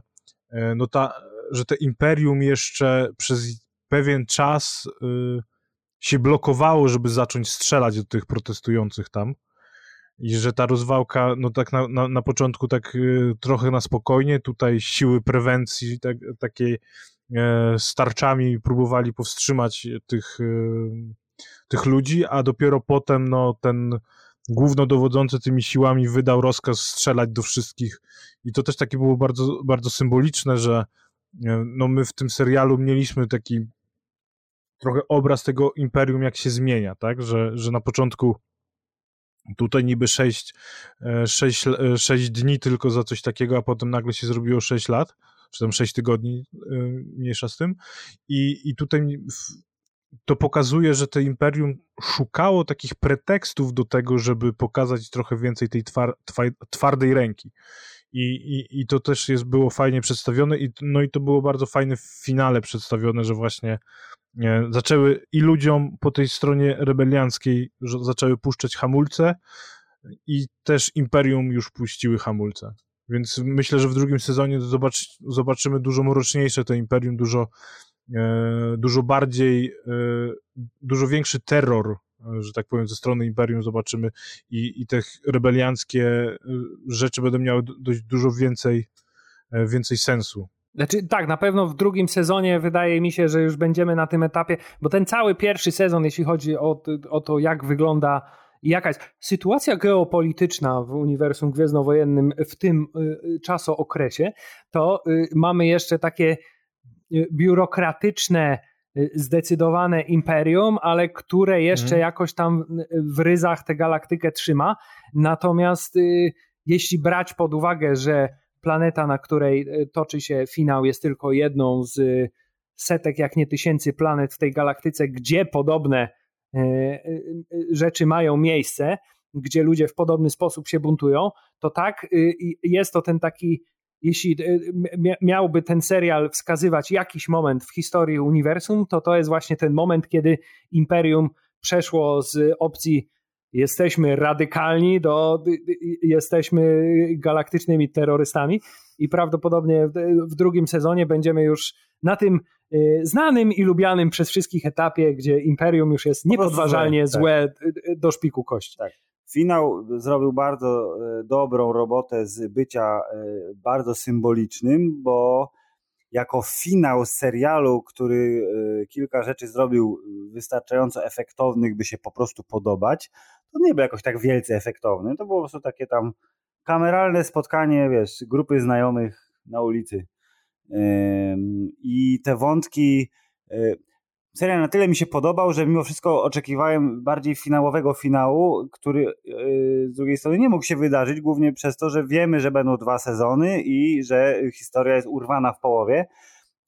no ta, że te imperium jeszcze przez pewien czas się blokowało, żeby zacząć strzelać do tych protestujących tam. I że ta rozwałka, no tak na, na, na początku tak trochę na spokojnie, tutaj siły prewencji tak, takiej e, starczami próbowali powstrzymać tych, y, tych ludzi, a dopiero potem no ten głównodowodzący tymi siłami wydał rozkaz strzelać do wszystkich i to też takie było bardzo, bardzo symboliczne, że e, no my w tym serialu mieliśmy taki trochę obraz tego imperium, jak się zmienia, tak? Że, że na początku tutaj niby 6, 6, 6 dni tylko za coś takiego, a potem nagle się zrobiło 6 lat, czy tam 6 tygodni, e, mniejsza z tym. I, i tutaj to pokazuje, że to imperium szukało takich pretekstów do tego, żeby pokazać trochę więcej tej twar, twardej ręki. I, i, I to też jest, było fajnie przedstawione, i, no i to było bardzo fajne w finale przedstawione, że właśnie zaczęły i ludziom po tej stronie rebelianckiej zaczęły puszczać hamulce i też Imperium już puściły hamulce. Więc myślę, że w drugim sezonie zobacz, zobaczymy dużo mroczniejsze to Imperium, dużo, e, dużo bardziej, e, dużo większy terror, e, że tak powiem, ze strony Imperium zobaczymy i, i te rebelianckie rzeczy będą miały dość dużo więcej, więcej sensu. Znaczy, tak, na pewno w drugim sezonie wydaje mi się, że już będziemy na tym etapie, bo ten cały pierwszy sezon, jeśli chodzi o, o to, jak wygląda jakaś sytuacja geopolityczna w uniwersum gwiezdnowojennym w tym y, czasookresie, to y, mamy jeszcze takie y, biurokratyczne, y, zdecydowane imperium, ale które jeszcze hmm. jakoś tam w ryzach tę galaktykę trzyma. Natomiast y, jeśli brać pod uwagę, że planeta, na której toczy się finał, jest tylko jedną z setek, jak nie tysięcy planet w tej galaktyce, gdzie podobne rzeczy mają miejsce, gdzie ludzie w podobny sposób się buntują, to tak, jest to ten taki, jeśli miałby ten serial wskazywać jakiś moment w historii uniwersum, to to jest właśnie ten moment, kiedy Imperium przeszło z opcji jesteśmy radykalni, do, jesteśmy galaktycznymi terrorystami i prawdopodobnie w drugim sezonie będziemy już na tym y, znanym i lubianym przez wszystkich etapie, gdzie Imperium już jest niepodważalnie złe tak. do szpiku kości. Tak. Finał zrobił bardzo dobrą robotę z bycia bardzo symbolicznym, bo jako finał serialu, który kilka rzeczy zrobił wystarczająco efektownych, by się po prostu podobać, to nie był jakoś tak wielce efektowny. To było po prostu takie tam kameralne spotkanie, wiesz, grupy znajomych na ulicy. I te wątki. E, serial na tyle mi się podobał, że mimo wszystko oczekiwałem bardziej finałowego finału, który e, z drugiej strony nie mógł się wydarzyć, głównie przez to, że wiemy, że będą dwa sezony i że historia jest urwana w połowie.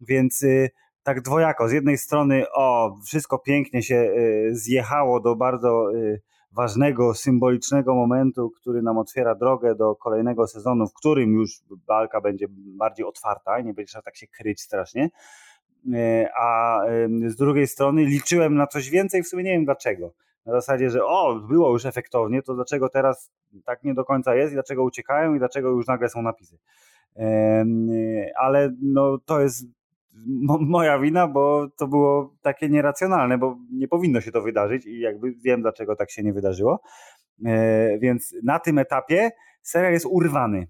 Więc y, tak dwojako. Z jednej strony, o, wszystko pięknie się y, zjechało do bardzo ważnego, symbolicznego momentu, który nam otwiera drogę do kolejnego sezonu, w którym już walka będzie bardziej otwarta i nie będzie trzeba tak się kryć strasznie. E, a z drugiej strony liczyłem na coś więcej, w sumie nie wiem dlaczego. Na zasadzie, że o, było już efektownie, to dlaczego teraz tak nie do końca jest i dlaczego uciekają i dlaczego już nagle są napisy. Ale no, to jest moja wina, bo to było takie nieracjonalne, bo nie powinno się to wydarzyć i jakby wiem, dlaczego tak się nie wydarzyło. E, więc na tym etapie serial jest urwany.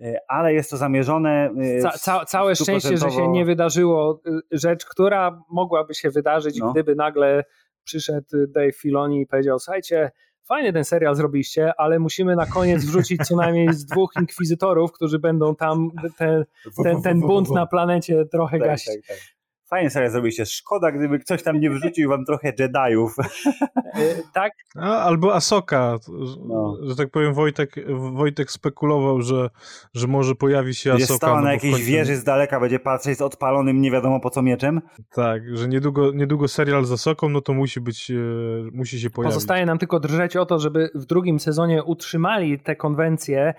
E, ale jest to zamierzone. Ca, ca, całe szczęście, że się nie wydarzyło rzecz, która mogłaby się wydarzyć, no. gdyby nagle przyszedł Dave Filoni i powiedział: Słuchajcie, fajnie ten serial zrobiliście, ale musimy na koniec [laughs] wrzucić co najmniej z dwóch inkwizytorów, którzy będą tam ten, ten, ten bunt na planecie trochę tak, gasić. Tak, tak. Fajnie sobie zrobiliście. Szkoda, gdyby ktoś tam nie wrzucił wam trochę Jediów. E, [laughs] tak. A, albo Asoka. No. Że tak powiem, Wojtek, Wojtek spekulował, że, że może pojawi się Asoka. Będzie stała no na jakiejś końcu... wieży z daleka, będzie patrzeć z odpalonym nie wiadomo po co mieczem. Tak, że niedługo, niedługo serial z Asoką, no to musi być, e, musi się pojawić. Pozostaje nam tylko drżeć o to, żeby w drugim sezonie utrzymali te konwencje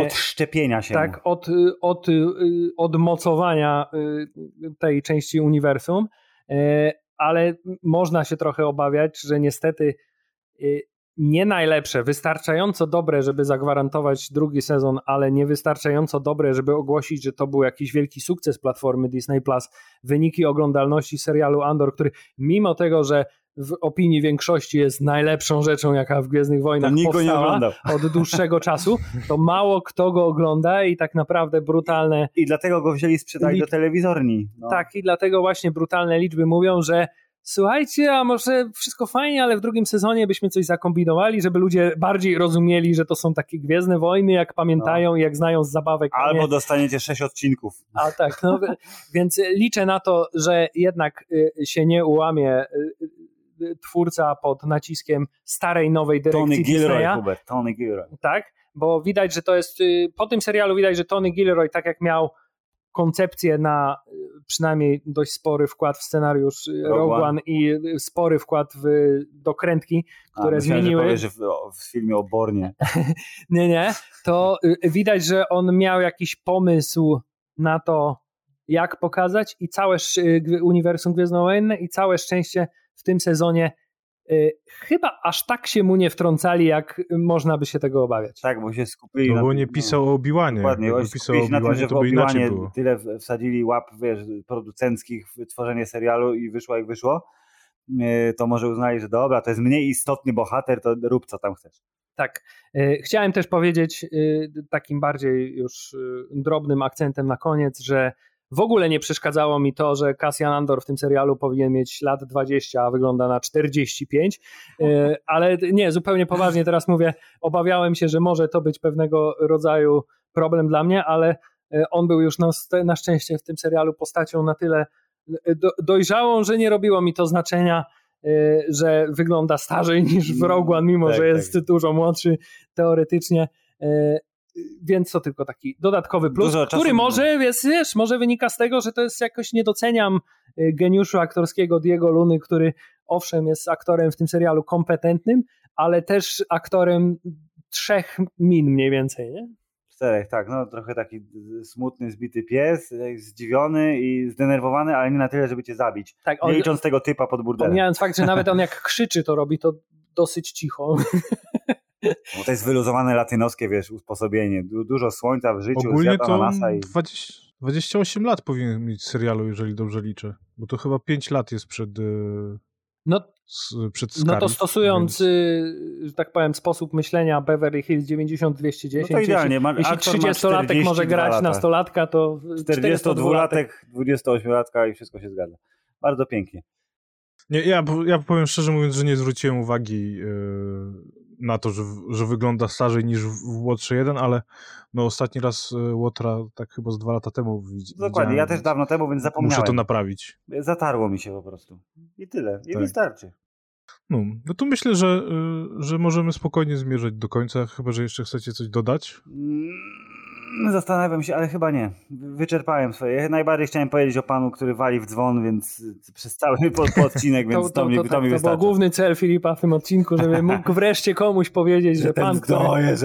od szczepienia się. Tak, od, od, od mocowania y, tej części uniwersum, e, ale można się trochę obawiać, że niestety y, nie najlepsze, wystarczająco dobre, żeby zagwarantować drugi sezon, ale nie wystarczająco dobre, żeby ogłosić, że to był jakiś wielki sukces platformy Disney Plus. Wyniki oglądalności serialu Andor, który mimo tego, że w opinii większości jest najlepszą rzeczą, jaka w Gwiezdnych Wojnach powstała od dłuższego czasu, to mało kto go ogląda i tak naprawdę brutalne... I, dlatego go wzięli sprzedali do telewizorni. No. Tak, i dlatego właśnie brutalne liczby mówią, że słuchajcie, a może wszystko fajnie, ale w drugim sezonie byśmy coś zakombinowali, żeby ludzie bardziej rozumieli, że to są takie Gwiezdne Wojny, jak pamiętają no. i jak znają z zabawek. Albo dostaniecie sześć odcinków. A tak, no, więc liczę na to, że jednak y, się nie ułamie y, twórca pod naciskiem starej, nowej dyrekcji Tony Gilroy. Hubert, Tony Gilroy. Tak, bo widać, że to jest, y, po tym serialu widać, że Tony Gilroy, tak jak miał koncepcję na y, przynajmniej dość spory wkład w scenariusz y, Rogue, Rogue One i spory wkład w dokrętki, które A, myślałem, zmieniły. Że powiesz, że w, w filmie o Bornie. [laughs] nie, nie. To widać, że on miał jakiś pomysł na to, jak pokazać i całe uniwersum Gwiezdnowojenne i całe szczęście w tym sezonie y, chyba aż tak się mu nie wtrącali, jak można by się tego obawiać. Tak, bo się skupili. No bo nie pisał o Obiłanie. Dokładnie, Jakby pisał o Obiłanie, to by inaczej było. Tyle wsadzili łap wiesz, producenckich w tworzenie serialu i wyszło jak wyszło, y, to może uznali, że dobra, to jest mniej istotny bohater, to rób co tam chcesz. Tak. Y, chciałem też powiedzieć takim bardziej już drobnym akcentem na koniec, że w ogóle nie przeszkadzało mi to, że Cassian Andor w tym serialu powinien mieć lat 20, a wygląda na 45, e, ale nie, zupełnie poważnie teraz mówię, obawiałem się, że może to być pewnego rodzaju problem dla mnie, ale e, on był już na, na szczęście w tym serialu postacią na tyle e, do, dojrzałą, że nie robiło mi to znaczenia, że wygląda starzej niż w Rogue One, mimo tak, że jest tak. dużo młodszy teoretycznie więc to tylko taki dodatkowy plus, Dużo który może, wiesz, wiesz, może wynika z tego, że to jest jakoś nie doceniam y, geniuszu aktorskiego Diego Luny, który owszem jest aktorem w tym serialu kompetentnym, ale też aktorem trzech min mniej więcej, nie? Czterech, tak, no trochę taki smutny, zbity pies, zdziwiony i zdenerwowany, ale nie na tyle, żeby cię zabić. Tak, on, nie licząc tego typa pod burdelem. Pomijając fakt, że nawet on jak krzyczy, to robi to dosyć cicho. [laughs] Bo to jest wyluzowane latynoskie, wiesz, usposobienie. Du dużo słońca w życiu, Ogólnie to masa i... 20, 28 lat powinien mieć serialu, jeżeli dobrze liczę. Bo to chyba 5 lat jest przed... Yy... No, przed Scarif, no to stosując, więc... Y, że tak powiem, sposób myślenia Beverly Hills 90-210, no to idealnie. Jeśli, jeśli 30-latek może grać lata. nastolatka, to 42-latek, 28-latka i wszystko się zgadza. Bardzo pięknie. Nie, ja, ja powiem szczerze mówiąc, że nie zwróciłem uwagi yy, na to, że, że wygląda starzej niż w Łotrze 1, ale no ostatni raz y, Łotra tak chyba z dwa lata temu widziałem. Dokładnie, ja też dawno temu, więc zapomniałem. Muszę to naprawić. Zatarło mi się po prostu. I tyle. I tak. wystarczy. No, no to myślę, że, y, że możemy spokojnie zmierzać do końca, chyba że jeszcze chcecie coś dodać. Mm Zastanawiam się, ale chyba nie. Wyczerpałem swoje. Najbardziej chciałem powiedzieć o panu, który wali w dzwon, więc przez cały [laughs] odcinek, więc to, to, to, mi, to, to, mi to był główny cel Filipa w tym odcinku, żeby mógł [laughs] wreszcie komuś powiedzieć, że, że pan, który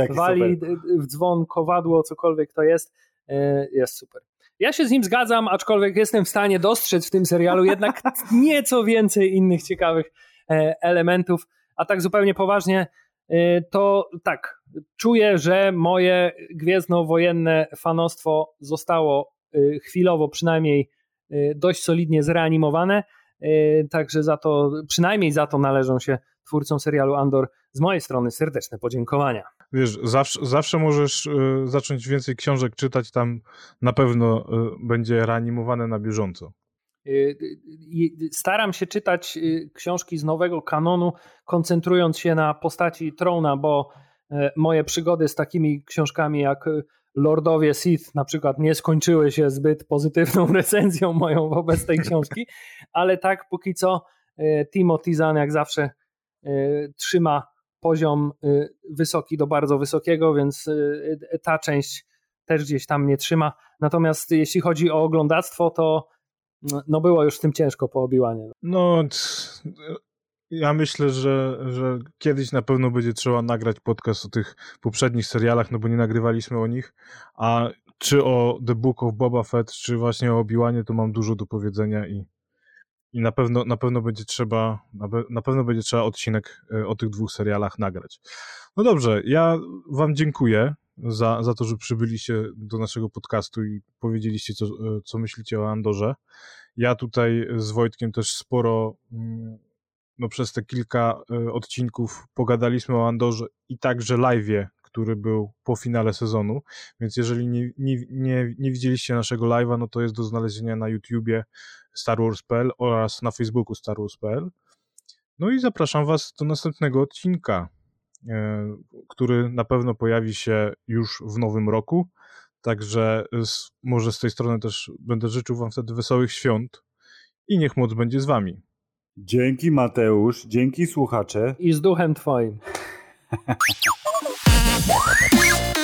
wali super. w dzwon, kowadło, cokolwiek to jest, e, jest super. Ja się z nim zgadzam, aczkolwiek jestem w stanie dostrzec w tym serialu jednak [laughs] nieco więcej innych ciekawych e, elementów, a tak zupełnie poważnie, e, to tak, czuję, że moje gwiezdno-wojenne fanostwo zostało y, chwilowo przynajmniej dość solidnie zreanimowane, także za to, przynajmniej za to należą się twórcom serialu Andor z mojej strony serdeczne podziękowania. Wiesz, zawsze, zawsze możesz y, zacząć więcej książek czytać, tam na pewno y, będzie reanimowane na bieżąco. Y, staram się czytać książki z nowego kanonu, koncentrując się na postaci Trona, bo moje przygody z takimi książkami jak Lordowie Sith na przykład nie skończyły się zbyt pozytywną [laughs] recenzją moją wobec tej książki, [laughs] ale tak póki co Timothy Zahn jak zawsze trzyma poziom wysoki do bardzo wysokiego, więc ta część też gdzieś tam mnie trzyma. Natomiast jeśli chodzi o oglądactwo, to no było już z tym ciężko po obiłanie. No, ja myślę, że, że kiedyś na pewno będzie trzeba nagrać podcast o tych poprzednich serialach, no bo nie nagrywaliśmy o nich, a czy o The Book of Boba Fett, czy właśnie o Obiłanie, to mam dużo do powiedzenia i i na pewno, na pewno będzie trzeba, na pewno będzie trzeba odcinek e, o tych dwóch serialach nagrać. No dobrze, ja wam dziękuję za, za to, że przybyliście do naszego podcastu i powiedzieliście, co, e, co myślicie o Andorze. Ja tutaj z Wojtkiem też sporo mm, no, przez te kilka e, odcinków pogadaliśmy o Andorze i także live'ie, który był po finale sezonu, więc jeżeli nie, nie, nie, nie widzieliście naszego live'a, no to jest do znalezienia na YouTubie Star Wars.pl oraz na Facebooku Star Wars.pl. No i zapraszam Was do następnego odcinka, e, który na pewno pojawi się już w nowym roku. Także z, może z tej strony też będę życzył Wam wtedy wesołych świąt i niech moc będzie z Wami. Dzięki Mateusz, dzięki słuchacze. I z duchem Twoim. [laughs]